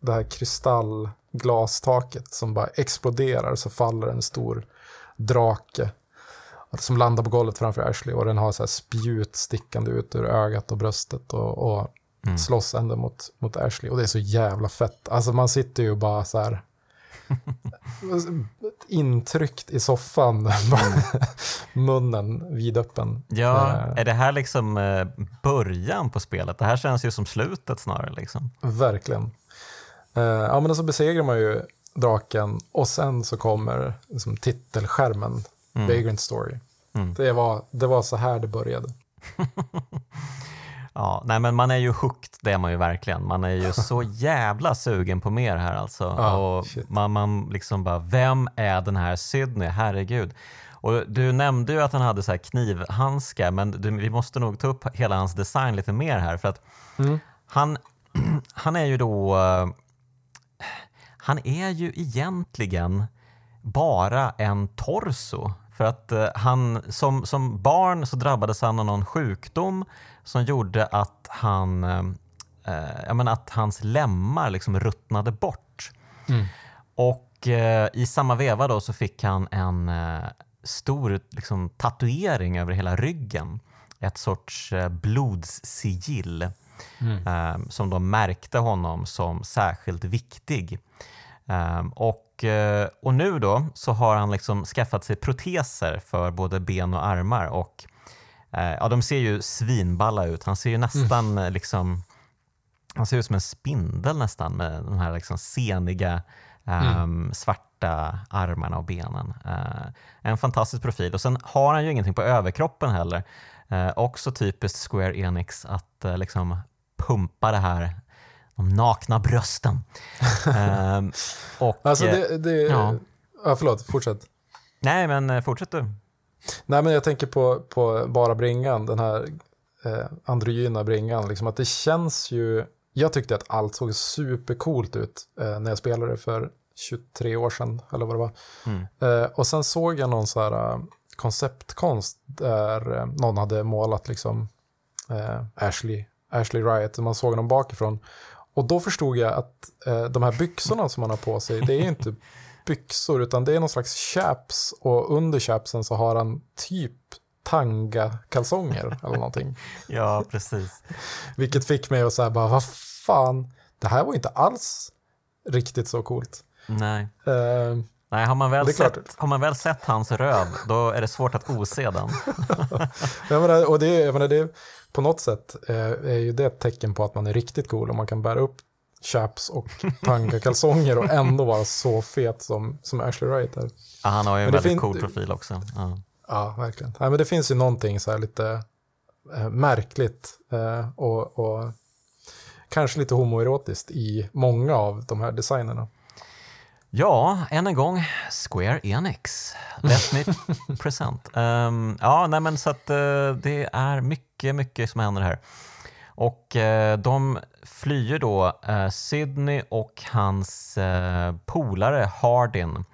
det här kristallglastaket som bara exploderar så faller en stor drake som landar på golvet framför Ashley och den har så här spjut stickande ut ur ögat och bröstet och, och mm. slåss ändå mot, mot Ashley. Och det är så jävla fett. Alltså man sitter ju bara så här intryckt i soffan, munnen vidöppen. Ja, eh. är det här liksom eh, början på spelet? Det här känns ju som slutet snarare. Liksom. Verkligen. Eh, ja, men så besegrar man ju draken och sen så kommer liksom, titelskärmen mm. Vagrant Story. Mm. Det, var, det var så här det började. ja, nej men man är ju hooked, det är man ju verkligen. Man är ju så jävla sugen på mer här alltså. Ah, och man, man liksom bara, vem är den här Sydney? Herregud. Och du nämnde ju att han hade så här knivhandskar, men du, vi måste nog ta upp hela hans design lite mer här. För att mm. han, han är ju då... Han är ju egentligen bara en torso. För att eh, han, som, som barn så drabbades han av någon sjukdom som gjorde att, han, eh, eh menar, att hans lemmar liksom ruttnade bort. Mm. Och eh, i samma veva då så fick han en eh, stor liksom, tatuering över hela ryggen. Ett sorts eh, blodssigill mm. som då märkte honom som särskilt viktig. Och Eh, och nu då så har han liksom skaffat sig proteser för både ben och armar och eh, ja, de ser ju svinballa ut. Han ser ju nästan mm. liksom han ser ut som en spindel nästan med de här liksom seniga um, mm. svarta armarna och benen. Uh, en fantastisk profil. Och sen har han ju ingenting på överkroppen heller. Uh, också typiskt Square Enix att uh, liksom pumpa det här de nakna brösten. ehm, och, alltså det, det, ja. ja, förlåt, fortsätt. Nej, men eh, fortsätt du. Nej, men jag tänker på, på bara bringan, den här eh, androgyna bringan. Liksom att det känns ju jag tyckte att allt såg supercoolt ut eh, när jag spelade för 23 år sedan, eller vad det var. Mm. Eh, och sen såg jag någon så här uh, konceptkonst där någon hade målat liksom uh, Ashley, Ashley Riot, man såg dem bakifrån. Och då förstod jag att de här byxorna som man har på sig, det är inte byxor, utan det är någon slags chaps och under chapsen så har han typ tanga-kalsonger eller någonting. ja, precis. Vilket fick mig att säga bara, vad fan, det här var inte alls riktigt så coolt. Nej. Uh, Nej, har man, väl sett, har man väl sett hans röv, då är det svårt att ose den. jag menar, och det, jag menar, det, på något sätt eh, är ju det ett tecken på att man är riktigt cool om man kan bära upp chaps och tanga-kalsonger och ändå vara så fet som, som Ashley Wright är. Ja, han har ju en väldigt cool profil också. Ja, ja verkligen. Nej, men det finns ju någonting så här lite eh, märkligt eh, och, och kanske lite homoerotiskt i många av de här designerna. Ja, än en gång, Square Enix. Let me present. Um, ja, nej men så att uh, det är mycket, mycket som händer här. Och uh, de flyr då uh, Sydney och hans uh, polare Hardin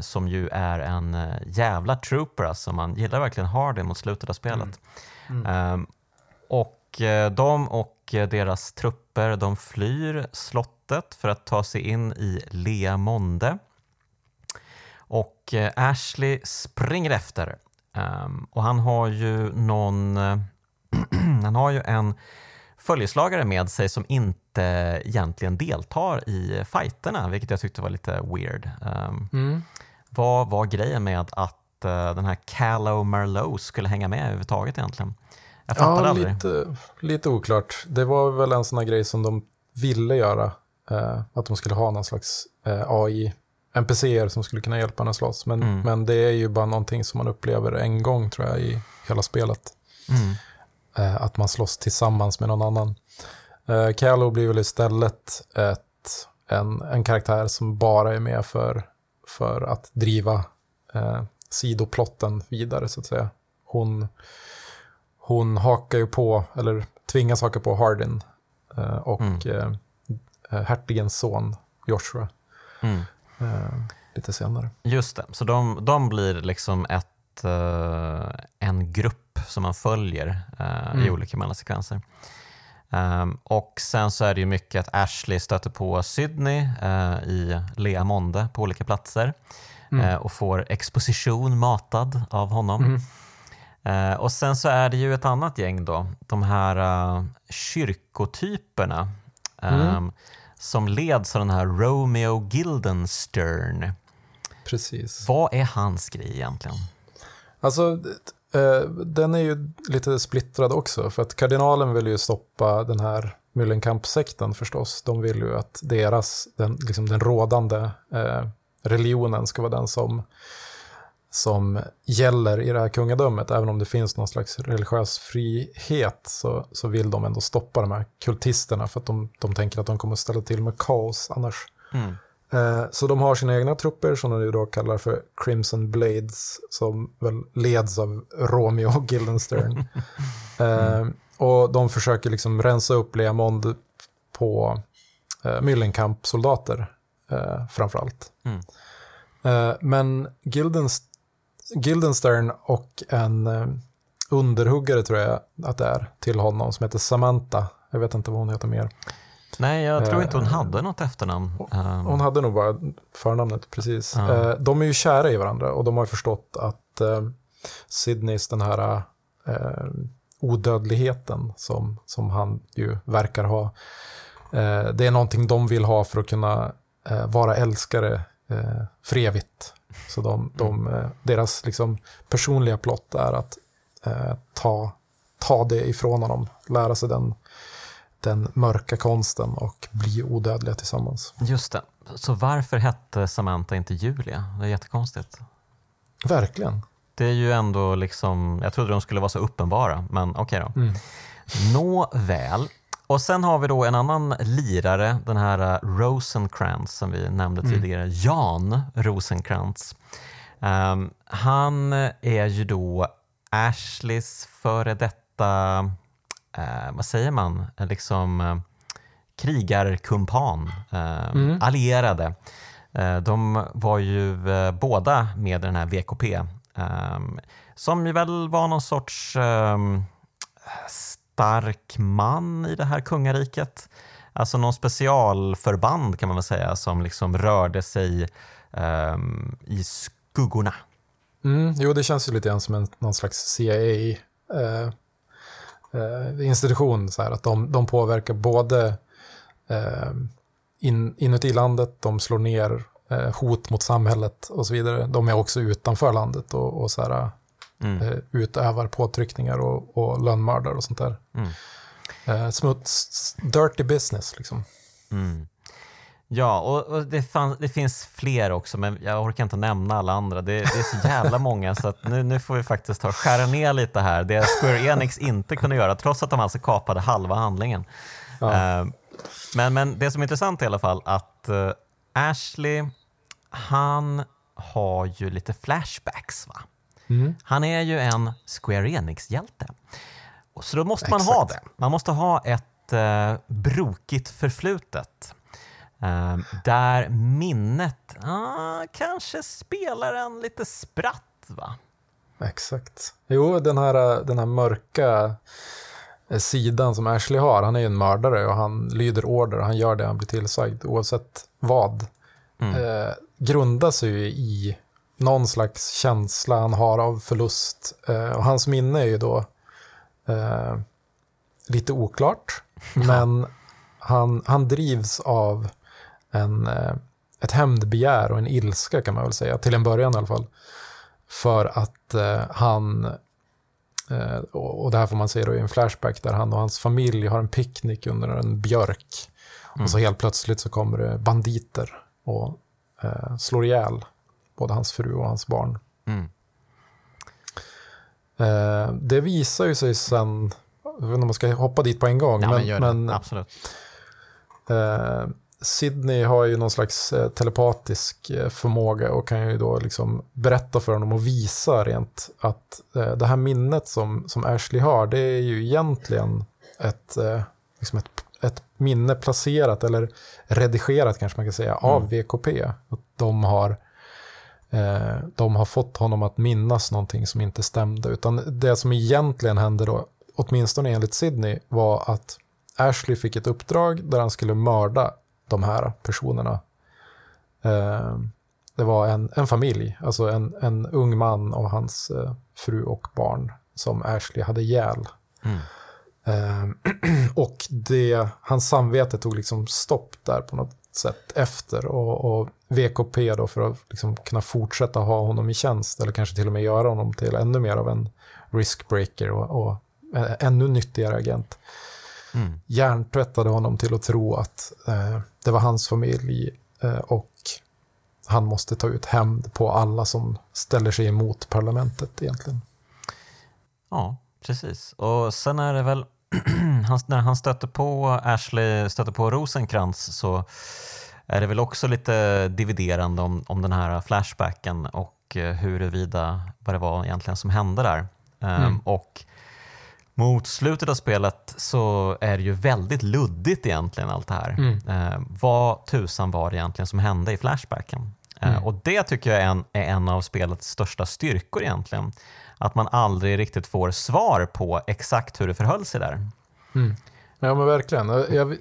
som ju är en jävla trooper, alltså man gillar verkligen Hardin mot slutet av spelet. Mm. Mm. Um, och de och deras trupper de flyr slottet för att ta sig in i Lea Monde. Och eh, Ashley springer efter. Um, och han har ju någon... han har ju en följeslagare med sig som inte egentligen deltar i fighterna, vilket jag tyckte var lite weird. Um, mm. Vad var grejen med att uh, den här Callow Merlot skulle hänga med överhuvudtaget egentligen? Jag fattar ja, aldrig. Lite, lite oklart. Det var väl en sån här grej som de ville göra. Eh, att de skulle ha någon slags eh, AI, NPCer som skulle kunna hjälpa en att slåss. Men, mm. men det är ju bara någonting som man upplever en gång tror jag i hela spelet. Mm. Eh, att man slåss tillsammans med någon annan. Eh, Callo blir väl istället ett, en, en karaktär som bara är med för, för att driva eh, sidoplotten vidare så att säga. Hon hon hakar ju på, eller tvingas haka på Hardin eh, och mm. Eh, eh, hertigens son Joshua. Mm. Lite senare. Just det, så de, de blir liksom ett, en grupp som man följer mm. i olika mellansekvenser. Um, och sen så är det ju mycket att Ashley stöter på Sydney uh, i Lea Monde på olika platser mm. uh, och får exposition matad av honom. Mm. Eh, och sen så är det ju ett annat gäng då, de här uh, kyrkotyperna mm. Som leds av den här Romeo Guildenstern. Precis. Vad är hans grej egentligen? Alltså, eh, den är ju lite splittrad också, för att kardinalen vill ju stoppa den här Müllenkamp-sekten förstås. De vill ju att deras, den, liksom den rådande eh, religionen ska vara den som som gäller i det här kungadömet. Även om det finns någon slags religiös frihet så, så vill de ändå stoppa de här kultisterna för att de, de tänker att de kommer att ställa till med kaos annars. Mm. Eh, så de har sina egna trupper som de då kallar för Crimson Blades som väl leds av Romeo Guildenstern. eh, och de försöker liksom rensa upp Leamond på eh, Myllenkamp-soldater eh, framförallt. Mm. Eh, men Guildenstern Guildenstern och en eh, underhuggare tror jag att det är till honom som heter Samantha. Jag vet inte vad hon heter mer. Nej, jag tror inte hon eh, hade något efternamn. Hon, hon hade nog bara förnamnet, precis. Ja. Eh, de är ju kära i varandra och de har förstått att Sydneys den här odödligheten som, som han ju verkar ha, det är någonting de vill ha för att kunna vara älskare för evigt. Så de, de, mm. Eh, deras liksom personliga plott är att eh, ta, ta det ifrån honom, lära sig den, den mörka konsten och bli odödliga tillsammans. Just det. Så varför hette Samantha inte Julia? Det är jättekonstigt. Verkligen. Det är ju ändå liksom, jag trodde de skulle vara så uppenbara, men okej okay då. Mm. Nåväl, och sen har vi då en annan lirare, den här uh, Rosenkrantz som vi nämnde mm. tidigare, Jan Rosenkrantz. Um, han är ju då Ashleys före detta, uh, vad säger man, liksom uh, krigarkumpan, eh, mm. allierade. Eh, de var ju eh, båda med i den här VKP, eh, som ju väl var någon sorts ehm, stark man i det här kungariket. Alltså någon specialförband kan man väl säga som liksom rörde sig um, i skuggorna. Mm, jo, det känns ju lite grann som en, någon slags CIA eh, eh, institution, så här, att de, de påverkar både eh, in, inuti landet, de slår ner eh, hot mot samhället och så vidare. De är också utanför landet och, och så här, mm. eh, utövar påtryckningar och, och lönnmördar och sånt där. Mm. Eh, smuts, dirty business liksom. Mm. Ja, och, och det, fann, det, finns fler också, men jag orkar inte nämna alla andra. Det, det är så jävla många, så nu, nu får vi faktiskt ta skära ner lite här. Det Square Enix inte kunde göra, trots att de alltså kapade halva handlingen. Ja. Uh, men, men det som är intressant i alla fall, att uh, Ashley, han har ju lite flashbacks. va? Mm. Han är ju en Square Enix-hjälte. Så då måste man Exakt. ha det. Man måste ha ett uh, brokigt förflutet. Uh, där minnet uh, kanske spelar en lite spratt, va? Exakt. Jo, den här, den här mörka eh, sidan som Ashley har, han är ju en mördare och han lyder order och han gör det han blir tillsagd oavsett vad. Mm. Eh, grundar sig ju i någon slags känsla han har av förlust. Eh, och hans minne är ju då eh, lite oklart, men han, han drivs av en, eh, ett hämndbegär och en ilska kan man väl säga, till en början i alla fall. För att eh, han, eh, och det här får man se då i en flashback, där han och hans familj har en picknick under en björk. Mm. Och så helt plötsligt så kommer det banditer och eh, slår ihjäl både hans fru och hans barn. Mm. Eh, det visar ju sig sen, jag vet inte om man ska hoppa dit på en gång, ja, men, men, men absolut. Eh, Sydney har ju någon slags eh, telepatisk eh, förmåga och kan ju då liksom berätta för honom och visa rent att eh, det här minnet som, som Ashley har, det är ju egentligen ett, liksom ett, ett minne placerat eller redigerat kanske man kan säga av mm. VKP. Att de har, de har fått honom att minnas någonting som inte stämde. Utan det som egentligen hände då, åtminstone enligt Sydney, var att Ashley fick ett uppdrag där han skulle mörda de här personerna. Eh, det var en, en familj, alltså en, en ung man och hans eh, fru och barn som Ashley hade ihjäl. Mm. Eh, och det, hans samvete tog liksom stopp där på något sätt efter. Och, och VKP då för att liksom kunna fortsätta ha honom i tjänst eller kanske till och med göra honom till ännu mer av en riskbreaker och, och ännu nyttigare agent. Mm. Hjärntvättade honom till att tro att eh, det var hans familj eh, och han måste ta ut hämnd på alla som ställer sig emot parlamentet egentligen. Ja, precis. Och sen är det väl när han stöter på Ashley, stöter på Rosenkrantz så är det väl också lite dividerande om, om den här flashbacken och eh, huruvida vad det var egentligen som hände där. Ehm, mm. Um, och mot slutet av spelet så är det ju väldigt luddigt egentligen allt det här. Mm. Eh, vad tusan var det egentligen som hände i Flashbacken? Eh, mm. och det tycker jag är en, är en av spelets största styrkor egentligen. Att man aldrig riktigt får svar på exakt hur det förhöll sig där. Mm. Ja men verkligen. Jag,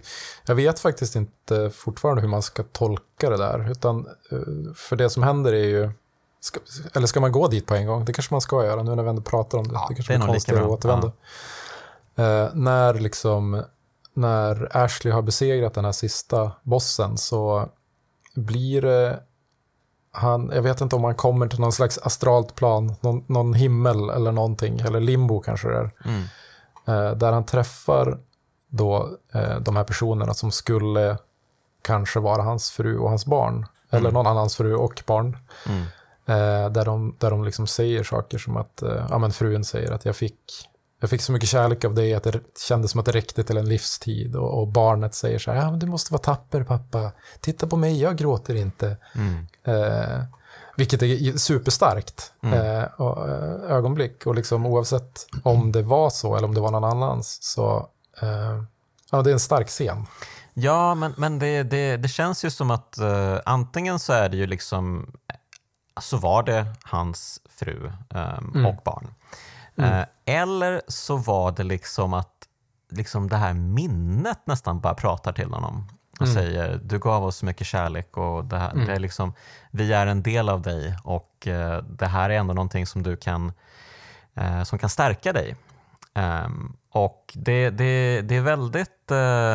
jag, vet faktiskt inte fortfarande hur man ska tolka det där. Utan, eh, för det som händer är ju Ska, eller ska man gå dit på en gång? Det kanske man ska göra nu när vi ändå pratar om det. Ja, det kanske det är konstigt att återvända. Ja. Eh, när, liksom, när Ashley har besegrat den här sista bossen så blir det han, jag vet inte om han kommer till någon slags astralt plan, någon, någon himmel eller någonting, eller limbo kanske det är. Mm. Eh, där han träffar då eh, de här personerna som skulle kanske vara hans fru och hans barn. Mm. Eller någon annans fru och barn. Mm. Eh, där de, där de liksom säger saker som att, eh, ja men frun säger att jag fick, jag fick så mycket kärlek av dig att det kändes som att det räckte till en livstid. Och, och barnet säger så här, ja men du måste vara tapper pappa, titta på mig, jag gråter inte. Mm. Eh, vilket är superstarkt mm. eh, och, eh, ögonblick. Och liksom oavsett om det var så eller om det var någon annans så, eh, ja det är en stark scen. Ja, men, men det, det, det känns ju som att uh, antingen så är det ju liksom, så var det hans fru um, mm. och barn. Mm. Uh, eller så var det liksom att liksom det här minnet nästan bara pratar till honom och mm. säger du gav oss så mycket kärlek och det här, mm. det är liksom, vi är en del av dig och uh, det här är ändå någonting som du kan, som kan stärka dig. Um, och det, det, det är väldigt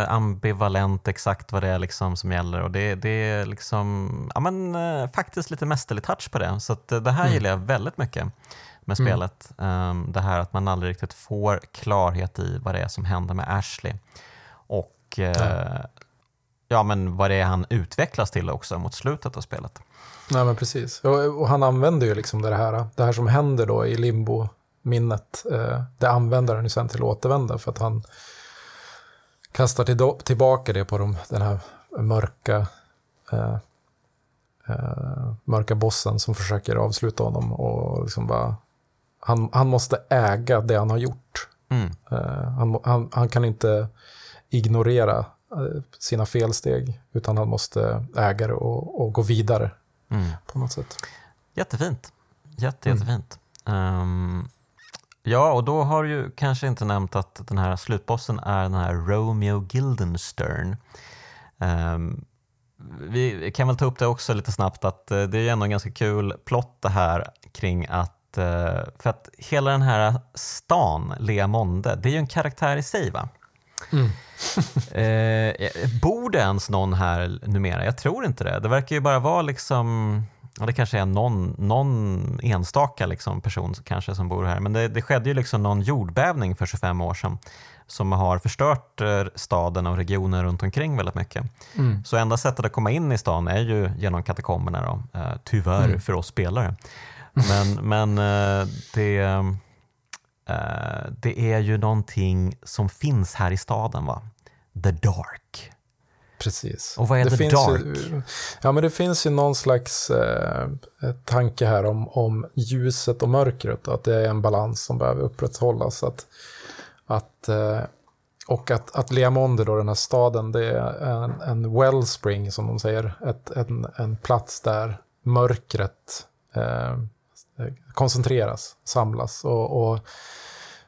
ambivalent exakt vad det är liksom som gäller och det, det är liksom, ja, men, faktiskt lite mästerlig touch på det. Så det här mm. gillar jag väldigt mycket med mm. spelet. Um, det här att man aldrig riktigt får klarhet i vad det är som händer med Ashley. Och ja. ja. men vad det är han utvecklas till också mot slutet av spelet. Nej men precis, och, och han använder ju liksom det här, det här som händer då i limbo minnet. Eh, det använder han ju sen till att återvända för att han kastar till, tillbaka det på de, den här mörka, eh, mörka bossen som försöker avsluta honom. Och liksom bara, han, han måste äga det han har gjort. Mm. Eh, han, han, han, kan inte ignorera eh, sina felsteg, utan han måste äga det och, och gå vidare mm. på något sätt. Jättefint. Jätte, jättefint. Mm. Um, Ja, och då har du kanske inte nämnt att den här slutbossen är den här Romeo Guildenstern. Um, vi kan väl ta upp det också lite snabbt att uh, det är ändå en ganska kul plott det här kring att, uh, för att hela den här stan, Lea Monde, det är ju en karaktär i sig va? Mm. uh, bor det ens någon här numera? Jag tror inte det. Det verkar ju bara vara liksom ja, det kanske är någon, någon enstaka liksom person kanske som bor här, men det, det skedde ju liksom någon jordbävning för 25 år sedan som har förstört eh, staden och regionen runt omkring väldigt mycket. Mm. Så enda sättet att komma in i stan är ju genom katakomberna, då, eh, tyvärr mm. för oss spelare. Men, men eh, det, det är ju någonting som finns här i staden, va? The Dark. Precis. Och vad är det The Dark? Ju, ja, men det finns ju någon slags eh, tanke här om, om ljuset och mörkret, att det är en balans som behöver upprätthållas. Att, att, eh, och att, att Leamonde, då, den här staden, det är en, en wellspring, som de säger, ett, en, en plats där mörkret eh, koncentreras, samlas. Och, och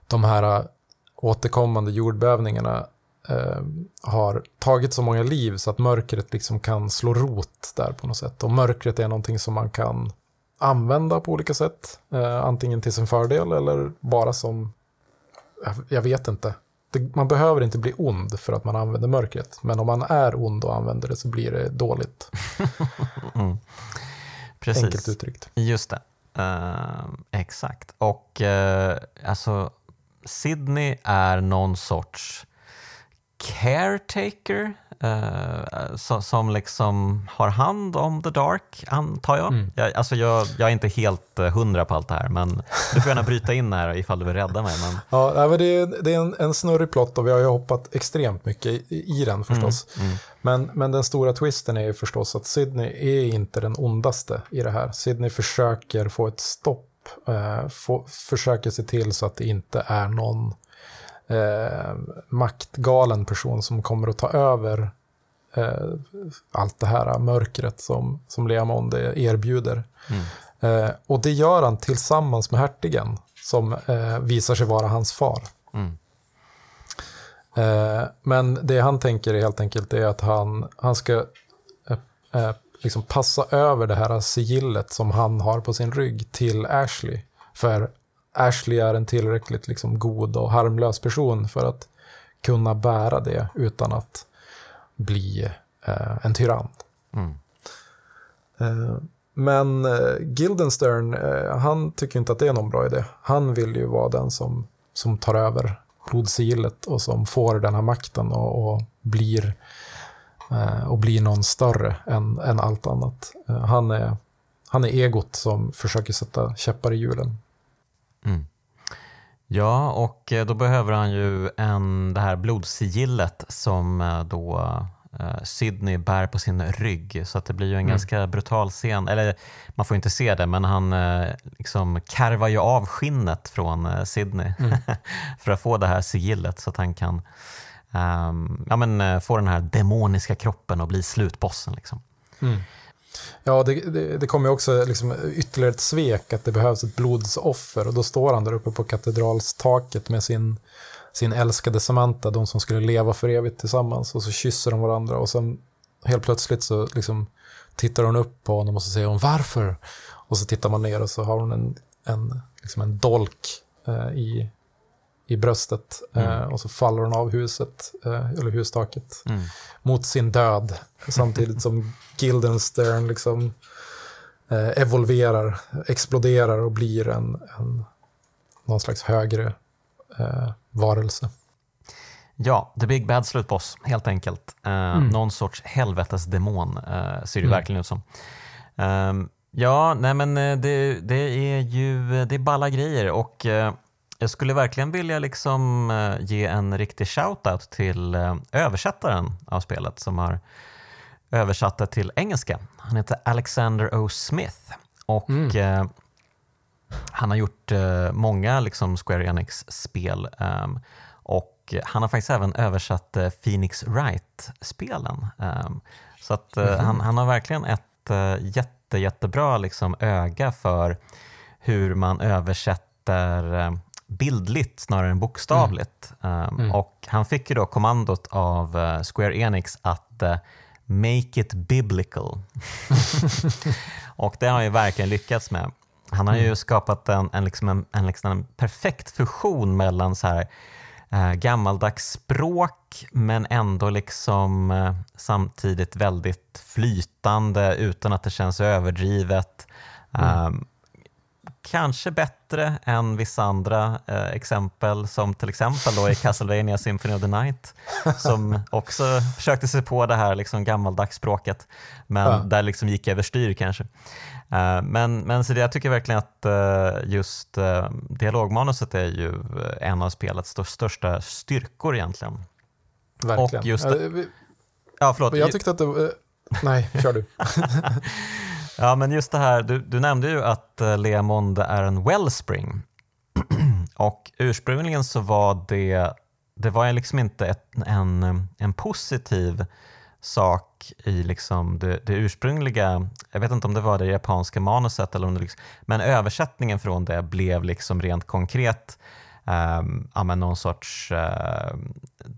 de här återkommande jordbävningarna eh, har tagit så många liv så att mörkret liksom kan slå rot där på något sätt. Och mörkret är någonting som man kan använda på olika sätt. Eh, antingen till sin fördel eller bara som, jag, jag vet inte. Det, man behöver inte bli ond för att man använder mörkret. Men om man är ond och använder det så blir det dåligt. mm. Precis. Enkelt uttryckt. Just det. Uh, exakt. Och uh, alltså Sydney är någon sorts caretaker uh, som, som liksom har hand om the dark, antar jag. Mm. jag alltså jag, jag, är inte helt uh, hundra på allt det här, men du får gärna bryta in här ifall du vill rädda mig. Men... Ja, men det är, det är en, en snurrig plott och vi har ju hoppat extremt mycket i, i den förstås. Mm, mm. Men, men den stora twisten är ju förstås att Sydney är inte den ondaste i det här. Sydney försöker få ett stopp, uh, få, försöker se till så att det inte är någon eh, maktgalen person som kommer att ta över eh, allt det här mörkret som, som Leamonde erbjuder. Mm. Eh, och det gör han tillsammans med hertigen som eh, visar sig vara hans far. Mm. Eh, men det han tänker helt enkelt är att han, han ska eh, liksom passa över det här sigillet som han har på sin rygg till Ashley. För Ashley är en tillräckligt liksom god och harmlös person för att kunna bära det utan att bli eh, en tyrann. Mm. Eh, men eh, Guildenstern, eh, han tycker inte att det är någon bra idé. Han vill ju vara den som, som tar över blodsigillet och som får den här makten och, och blir, eh, och blir någon större än, än allt annat. Eh, han, är, han är egot som försöker sätta käppar i hjulen Mm. Ja, och eh, då behöver han ju en, det här blodsigillet som eh, då uh, Sydney bär på sin rygg. Så att det blir ju en mm. ganska brutal scen. Eller man får inte se det, men han liksom karvar ju av skinnet från Sydney mm. för att få det här sigillet så att han kan um, ja, men, få den här demoniska kroppen och bli slutbossen. Liksom. Mm. Ja, det, det, det kommer ju också liksom ytterligare ett svek att det behövs ett blodsoffer och då står han där uppe på katedralstaket med sin, sin älskade Samantha, de som skulle leva för evigt tillsammans och så kysser de varandra och sen helt plötsligt så liksom tittar hon upp på honom och så säger hon varför? Och så tittar man ner och så har hon en, en, liksom en dolk eh, i, i bröstet mm. eh, och så faller hon av huset, eh, eller hustaket, mm. mot sin död. Samtidigt som Guildenstern liksom eh, evolverar, exploderar och blir en, en någon slags högre eh, varelse. Ja, The Big Bad Slutboss, helt enkelt. Uh, mm. Någon sorts helvetesdemon uh, ser det mm. verkligen ut som. Um, ja, nej men det, det, är ju det är balla grejer och jag skulle verkligen vilja liksom ge en riktig shout-out till översättaren av spelet som har översatt det till engelska. Han heter Alexander O. Smith och mm. han har gjort många liksom Square Enix-spel. Um, och han har faktiskt även översatt eh, Phoenix Wright-spelen. Ehm, så att mm -hmm. han, han har verkligen ett eh, jätte, jättebra liksom öga för hur man översätter bildligt snarare än bokstavligt. Mm. Um, mm. Och han fick ju då kommandot av uh, Square Enix att uh, make it biblical. och det har han ju verkligen lyckats med. Han har ju mm. skapat en, en, liksom en, en, liksom en perfekt fusion mellan så här eh, gammaldags språk men ändå liksom eh, samtidigt väldigt flytande utan att det känns överdrivet. Mm. Um, kanske bättre än vissa andra eh, exempel som till exempel då i Castlevania Symphony of the Night som också försökte sig på det här liksom gammaldags språket men ja. där liksom gick överstyr kanske. Eh, men, men så det, jag tycker verkligen att eh, just eh, dialogmanuset är ju en av spelets största styrkor egentligen. Verkligen. Och just ja, förlåt. Jag tyckte att det... Nej, kör du. ja, men just det här, du, du nämnde ju att eh, Leamond är en wellspring. och ursprungligen så var det, det var liksom inte ett, en, en positiv sak i liksom det, det, ursprungliga, jag vet inte om det var det japanska manuset, eller om det liksom, men översättningen från det blev liksom rent konkret um, ja, någon sorts, eh,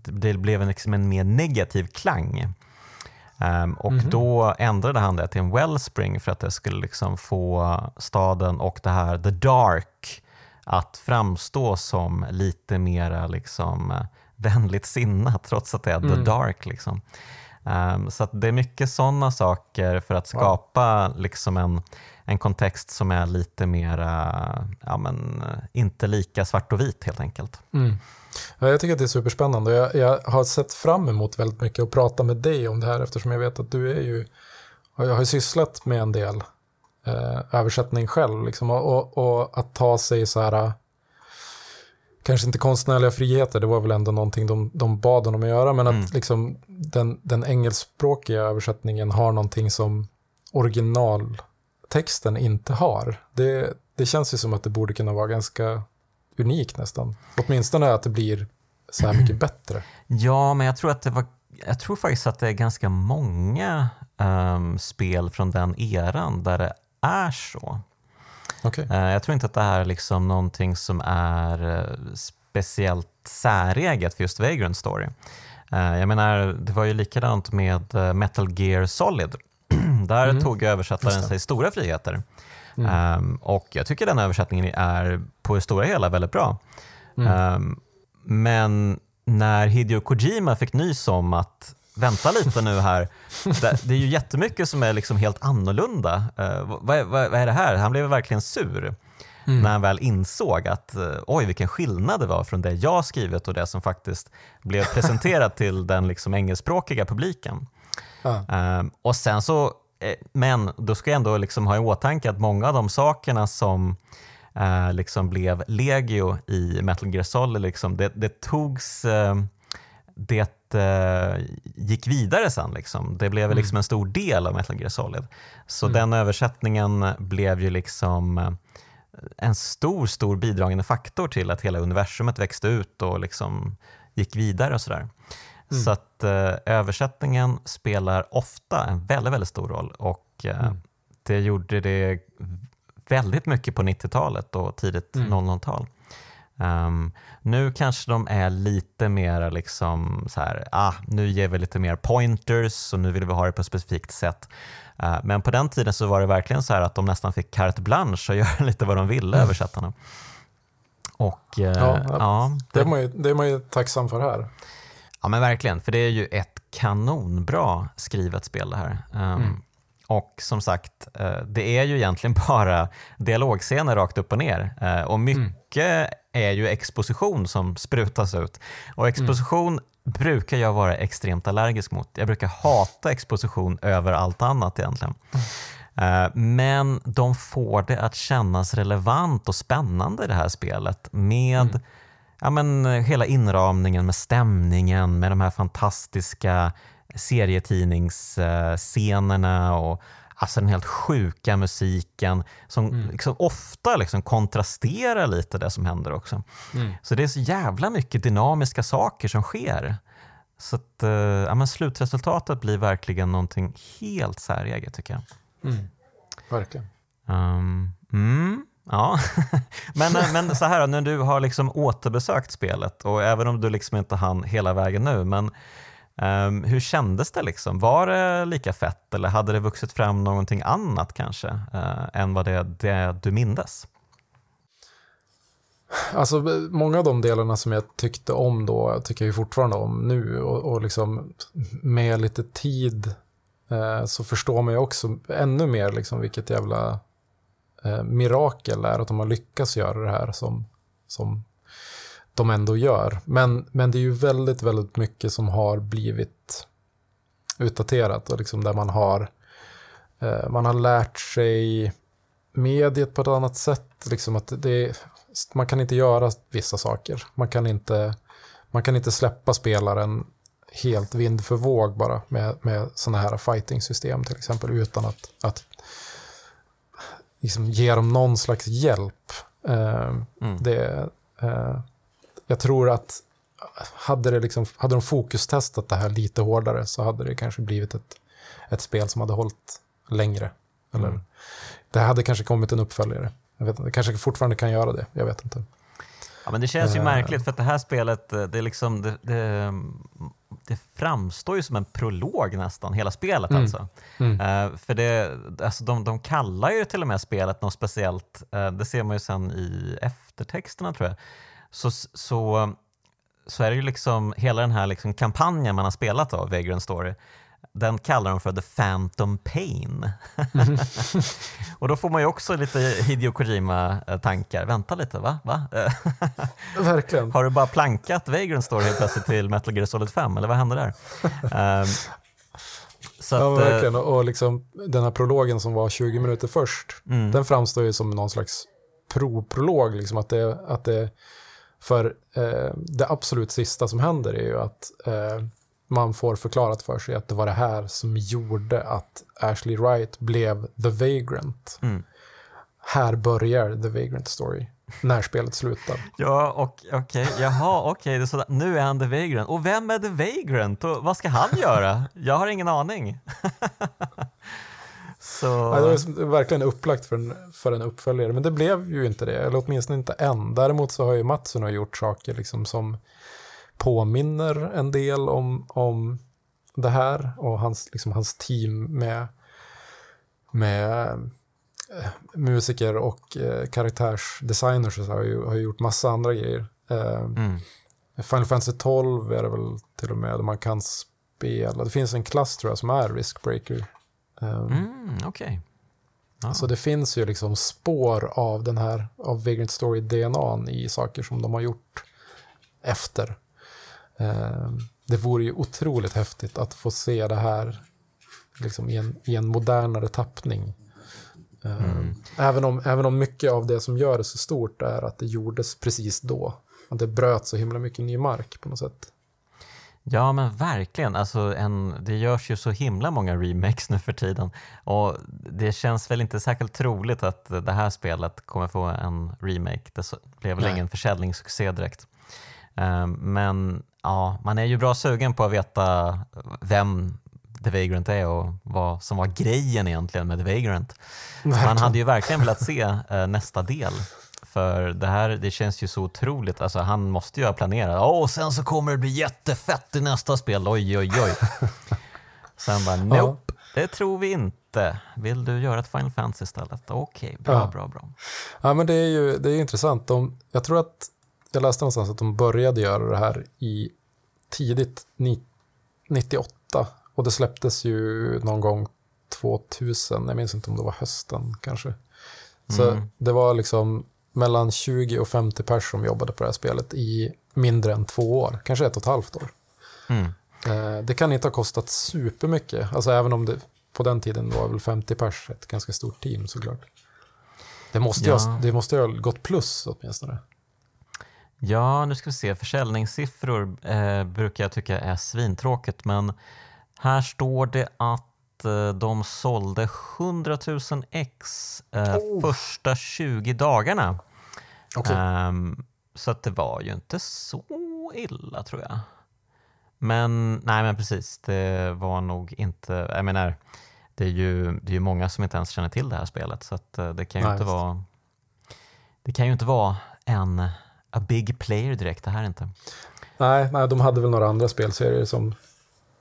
det blev liksom en mer negativ klang. Um, och mm -hmm. då ändrade han det till en wellspring för att det skulle liksom få staden och det här the dark att framstå som lite mera liksom, uh, vänligt sinnat trots att det är mm. the dark. Liksom. Um, så det är mycket sådana saker för att skapa wow. liksom en, en kontext som är lite mer, ja, men, inte lika svart och vit helt enkelt. Mm. Jag tycker att det är superspännande. Jag, jag har sett fram emot väldigt mycket att prata med dig om det här eftersom jag vet att du är ju, jag har ju sysslat med en del eh, översättning själv. Liksom, och, och, att ta sig så här kanske inte konstnärliga friheter, det var väl ändå någonting de, de bad honom att göra, men mm. att liksom den, den engelskspråkiga översättningen har någonting som originaltexten inte har. Det, det känns ju som att det borde kunna vara ganska unikt nästan. Åtminstone att det blir så här mycket bättre. Ja, men jag tror att det var jag tror faktiskt att det är ganska många um, spel från den eran där det är så. Okay. Eh, jag tror inte att det här är liksom någonting som är eh, speciellt säreget för just Vagrant Story. Eh, jag menar, det var ju likadant med Metal Gear Solid. Där mm. tog översättaren sig stora friheter. Mm. Um, och jag tycker den översättningen är på det stora hela väldigt bra. Mm. Um, men när Hideo Kojima fick nys om att vänta lite nu här. Det, det är ju jättemycket som är liksom helt annorlunda. Uh, vad, vad, vad, är det här? Han blev verkligen sur mm. när han väl insåg att uh, oj, vilken skillnad det var från det jag skrivit och det som faktiskt blev presenterat till den liksom engelskspråkiga publiken. Uh, och sen så, eh, men då ska jag ändå liksom ha i åtanke att många av de sakerna som liksom blev legio i Metal Gear Solid, liksom, det, det togs det eh, gick vidare sen. Liksom. Det blev mm. liksom en stor del av Metal Gear Solid. Så mm. den översättningen blev ju liksom eh, en stor, stor bidragande faktor till att hela universumet växte ut och liksom gick vidare och sådär. Mm. Så att eh, översättningen spelar ofta en väldigt, väldigt stor roll och eh, mm. det gjorde det väldigt mycket på 90-talet och tidigt mm. 00-tal. Um, ehm, nu kanske de är lite mer liksom så här, ah, nu ger vi lite mer pointers och nu vill vi ha det på ett specifikt sätt. Uh, men på den tiden så var det verkligen så här att de nästan fick carte blanche och göra lite vad de ville, mm. översättarna. Och, uh, ja, ja, det, det, är man ju, det är man ju tacksam för här. Ja men verkligen, för det är ju ett kanonbra skrivet spel det här. Um, mm. Och som sagt, uh, det är ju egentligen bara dialogscener rakt upp och ner. Uh, och mycket mm. är ju exposition som sprutas ut. Och exposition mm. brukar jag vara extremt allergisk mot. Jag brukar hata exposition över allt annat egentligen. Uh, men de får det att kännas relevant och spännande i det här spelet med mm ja, men, eh, hela inramningen med stämningen, med de här fantastiska serietidningsscenerna och alltså den helt sjuka musiken som mm. liksom ofta liksom kontrasterar lite det som händer också. Mm. Så det är så jävla mycket dynamiska saker som sker. Så att, eh, ja, men slutresultatet blir verkligen någonting helt säreget tycker jag. Mm. Verkligen. Um, mm. Ja, men, eh, men så här när du har liksom återbesökt spelet och även om du liksom inte hann hela vägen nu, men um, hur kändes det? liksom? Var det lika fett eller hade det vuxit fram någonting annat kanske uh, än vad det, det du mindes? Alltså många av de delarna som jag tyckte om då tycker jag fortfarande om nu och, och liksom med lite tid eh, så förstår man ju också ännu mer liksom vilket jävla eh, mirakel är att de har lyckats göra det här som, som de ändå gör. Men, men det är ju väldigt, väldigt mycket som har blivit utdaterat och liksom där man har, eh, man har lärt sig mediet på ett annat sätt. Liksom att det, man kan inte göra vissa saker. Man kan inte, man kan inte släppa spelaren helt vind för våg bara med, med sådana här fighting-system till exempel utan att, att liksom ge dem någon slags hjälp. Eh, mm. det, eh, jag tror att hade, det liksom, hade de fokustestat det här lite hårdare så hade det kanske blivit ett, ett spel som hade hållit längre. Eller, mm. Det hade kanske kommit en uppföljare. Jag vet, det kanske fortfarande kan göra det, jag vet inte. Ja, men det känns ju uh, märkligt för att det här spelet, det, är liksom, det, det, det framstår ju som en prolog nästan, hela spelet mm. alltså. Mm. Uh, för det, alltså de, de kallar ju till och med spelet något speciellt, det ser man ju sen i eftertexterna tror jag. Så, så, så är det ju liksom hela den här liksom kampanjen man har spelat av Vagrant Story, den kallar de för The Phantom Pain. Mm. och då får man ju också lite Hideo Kojima-tankar. Vänta lite, va? va? Verkligen. Har du bara plankat Vagrant Story helt plötsligt till Metal Gear Solid 5, eller vad hände där? um, så ja, att, verkligen. Och liksom, den här prologen som var 20 minuter först, mm. den framstår ju som någon slags pro-prolog. Liksom att det, att det, för eh, det absolut sista som händer är ju att eh, man får förklarat för sig att det var det här som gjorde att Ashley Wright blev The Vagrant. Mm. Här börjar The Vagrant Story, när spelet slutar. Ja, okej, okay, jaha, okej, okay, nu är han The Vagrant. Och vem är The Vagrant och vad ska han göra? Jag har ingen aning. Så... Ja, det var verkligen upplagt för en, för en uppföljare, men det blev ju inte det, eller åtminstone inte än. Däremot så har ju Matsuno gjort saker liksom som påminner en del om, om det här och hans, liksom hans team med, med eh, musiker och eh, karaktärsdesigners har ju, har gjort massa andra grejer. Eh, mm. Final Fantasy 12 är det väl till och med, där man kan spela. Det finns en klass tror jag som är Riskbreaker. Eh, mm, okay. ah. Så det finns ju liksom spår av den här, av Vagrant Story-DNA i saker som de har gjort efter det vore ju otroligt häftigt att få se det här liksom, i, en, i en modernare tappning. Eh, mm. Även, om, även om mycket av det som gör det så stort är att det gjordes precis då. Att det bröt så himla mycket ny mark på något sätt. Ja men verkligen, alltså en, det görs ju så himla många remakes nu för tiden och det känns väl inte särskilt troligt att det här spelet kommer få en remake. Det blev väl ingen försäljningssuccé direkt. Um, men ja, man är ju bra sugen på att veta vem The Vagrant är och vad som var grejen egentligen med The Vagrant. Man hade ju verkligen velat se eh, nästa del. För det här det känns ju så otroligt, alltså han måste ju ha planerat, åh och sen så kommer det bli jättefett i nästa spel, oj oj oj. Sen bara, nope, det tror vi inte. Vill du göra ett Final Fantasy istället? Okej, okay, bra, ja. bra, bra. Ja, men det är ju det är intressant. De, jag tror att jag läste någonstans att de började göra det här i tidigt 98 och det släpptes ju någon gång 2000, jag minns inte om det var hösten kanske. Så mm. det var liksom mellan 20 och 50 personer som jobbade på det här spelet i mindre än två år, kanske ett och ett halvt år. Mm. Eh, det kan inte ha kostat supermycket, alltså även om det på den tiden var väl 50 pers ett ganska stort team såklart. Det måste, ja. ha, det måste ju ha gått plus åtminstone. Ja, nu ska vi se. Försäljningssiffror eh, brukar jag tycka är svintråkigt, men här står det att eh, de sålde 100 000 ex eh, oh. första 20 dagarna. Okay. Um, så att det var ju inte så illa tror jag. Men nej men precis, det var nog inte, jag menar, det är ju, det är ju många som inte ens känner till det här spelet så att eh, det kan ju nej, inte vara det kan ju inte vara en a big player direkt, det här inte. Nej, nej, de hade väl några andra spelserier som,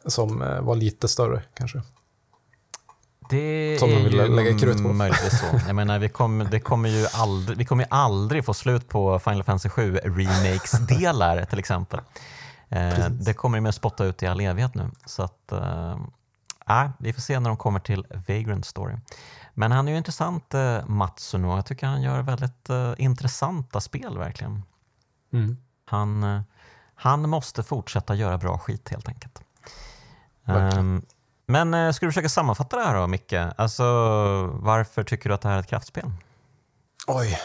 som eh, var lite större kanske. Det som är de vill ju lägga krut på. möjligtvis så. Jag menar, vi kommer, det kommer ju aldrig, vi kommer ju aldrig få slut på Final Fantasy 7 remakes-delar till exempel. Eh, det kommer ju med spotta ut i all evighet nu. Så att, eh, vi får se när de kommer till Vagrant Story. Men han är ju intressant, eh, Matsuno. Jag tycker han gör väldigt eh, intressanta spel verkligen. Mm. Han, eh, han måste fortsätta göra bra skit helt enkelt. Um, men eh, ska du försöka sammanfatta det här då, Micke? Alltså, varför tycker du att det här är ett kraftspel? Oj,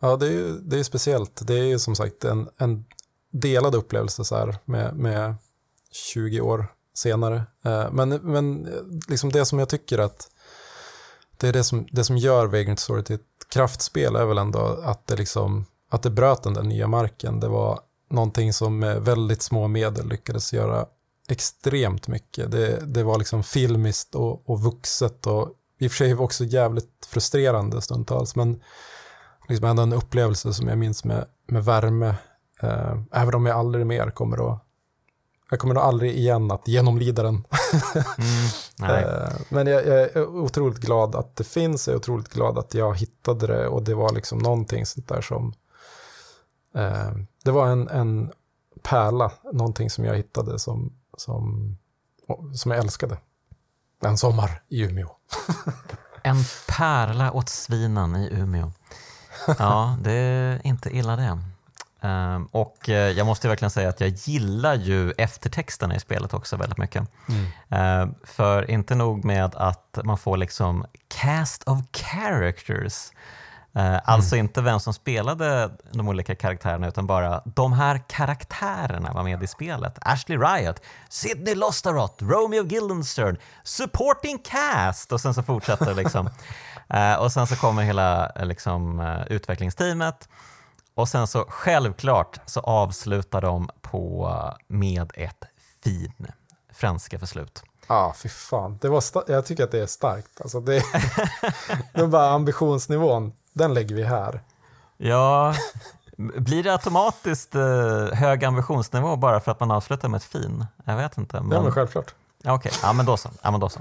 ja det är ju det är speciellt. Det är ju som sagt en, en delad upplevelse så här med, med 20 år senare. Eh, men, men liksom det som jag tycker att det är det som, det som gör Vagrant Story till ett kraftspel är väl ändå att det, liksom, att det bröt den där nya marken. Det var någonting som med väldigt små medel lyckades göra extremt mycket. Det, det var liksom filmiskt och, och vuxet och i och för sig också jävligt frustrerande stundtals, men liksom ändå en upplevelse som jag minns med, med värme. Eh, även om jag aldrig mer kommer att jag kommer nog aldrig igen att genomlida den. mm, eh, men jag, jag, är otroligt glad att det finns, jag är otroligt glad att jag hittade det och det var liksom någonting sånt där som, det var en, en pärla, någonting som jag hittade som, som, som jag älskade. En sommar i Umeå. en pärla åt svinen i Umeå. Ja, det är inte illa det. Um, och uh, jag måste verkligen säga att jag gillar ju eftertexterna i spelet också väldigt mycket. Mm. Uh, för inte nog med att man får liksom cast of characters Eh, alltså mm. inte vem som spelade de olika karaktärerna utan bara de här karaktärerna var med i spelet. Ashley Riot, Sidney Lostaroth, Romeo Guildenstern, supporting cast och sen så fortsätter det liksom. uh, och sen så kommer hela uh, liksom, utvecklingsteamet och sen så självklart så avslutar de på med ett fin franska för slut. Ja, ah, fy fan. Det var jag tycker att det är starkt. Alltså det, det är bara ambitionsnivån den lägger vi här. Ja, blir det automatiskt eh, hög ambitionsnivå bara för att man avslutar med ett fin? Jag vet inte. Men... Ja, men självklart. Okej, okay. ja men då så. Ja, men då så.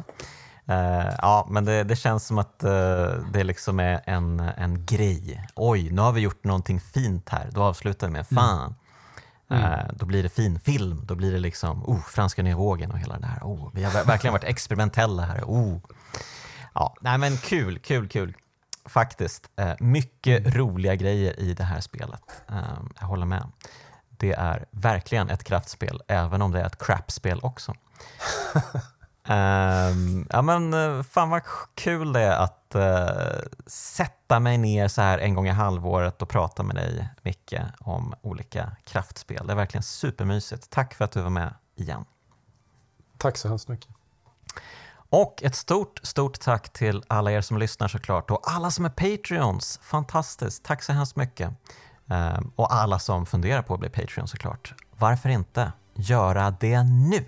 Uh, ja, men det, det, känns som att uh, det liksom är en, en grej. Oj, nu har vi gjort någonting fint här. Då avslutar vi med mm. fan. Mm. Uh, då blir det fin film. Då blir det liksom oh, franska nya vågen och hela det här. Oh, vi har verkligen varit experimentella här. Oh. Ja, nej men kul, kul, kul faktiskt. Eh, mycket roliga grejer i det här spelet. Eh, jag håller med. Det är verkligen ett kraftspel, även om det är ett crapspel också. um, ja men eh, fan vad kul det är att uh, sätta mig ner så här en gång i halvåret och prata med dig Micke om olika kraftspel. Det är verkligen supermysigt. Tack för att du var med igen. Tack så hemskt mycket. Och ett stort, stort tack till alla er som lyssnar såklart och alla som är Patreons. Fantastiskt, tack så hemskt mycket. Ehm, och alla som funderar på att bli Patreon såklart. Varför inte göra det nu?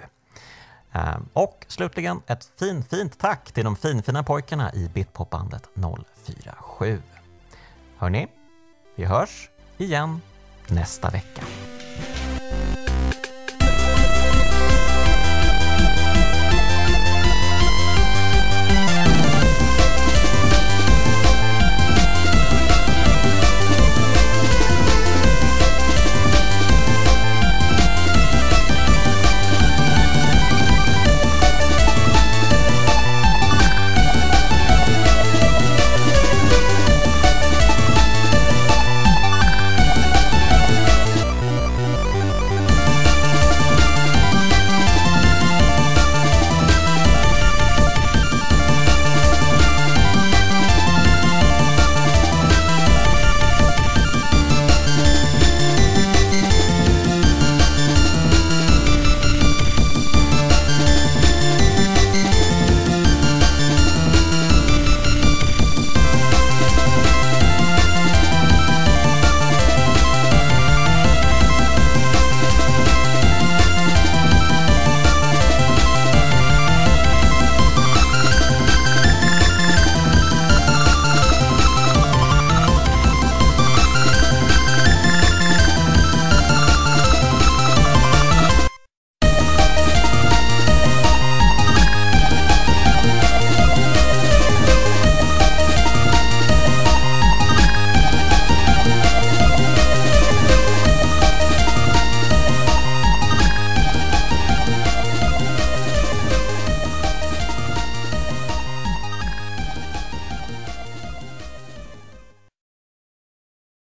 Ehm, och slutligen ett fin, fint tack till de finfina pojkarna i Bitpopbandet 047. Hörni, vi hörs igen nästa vecka.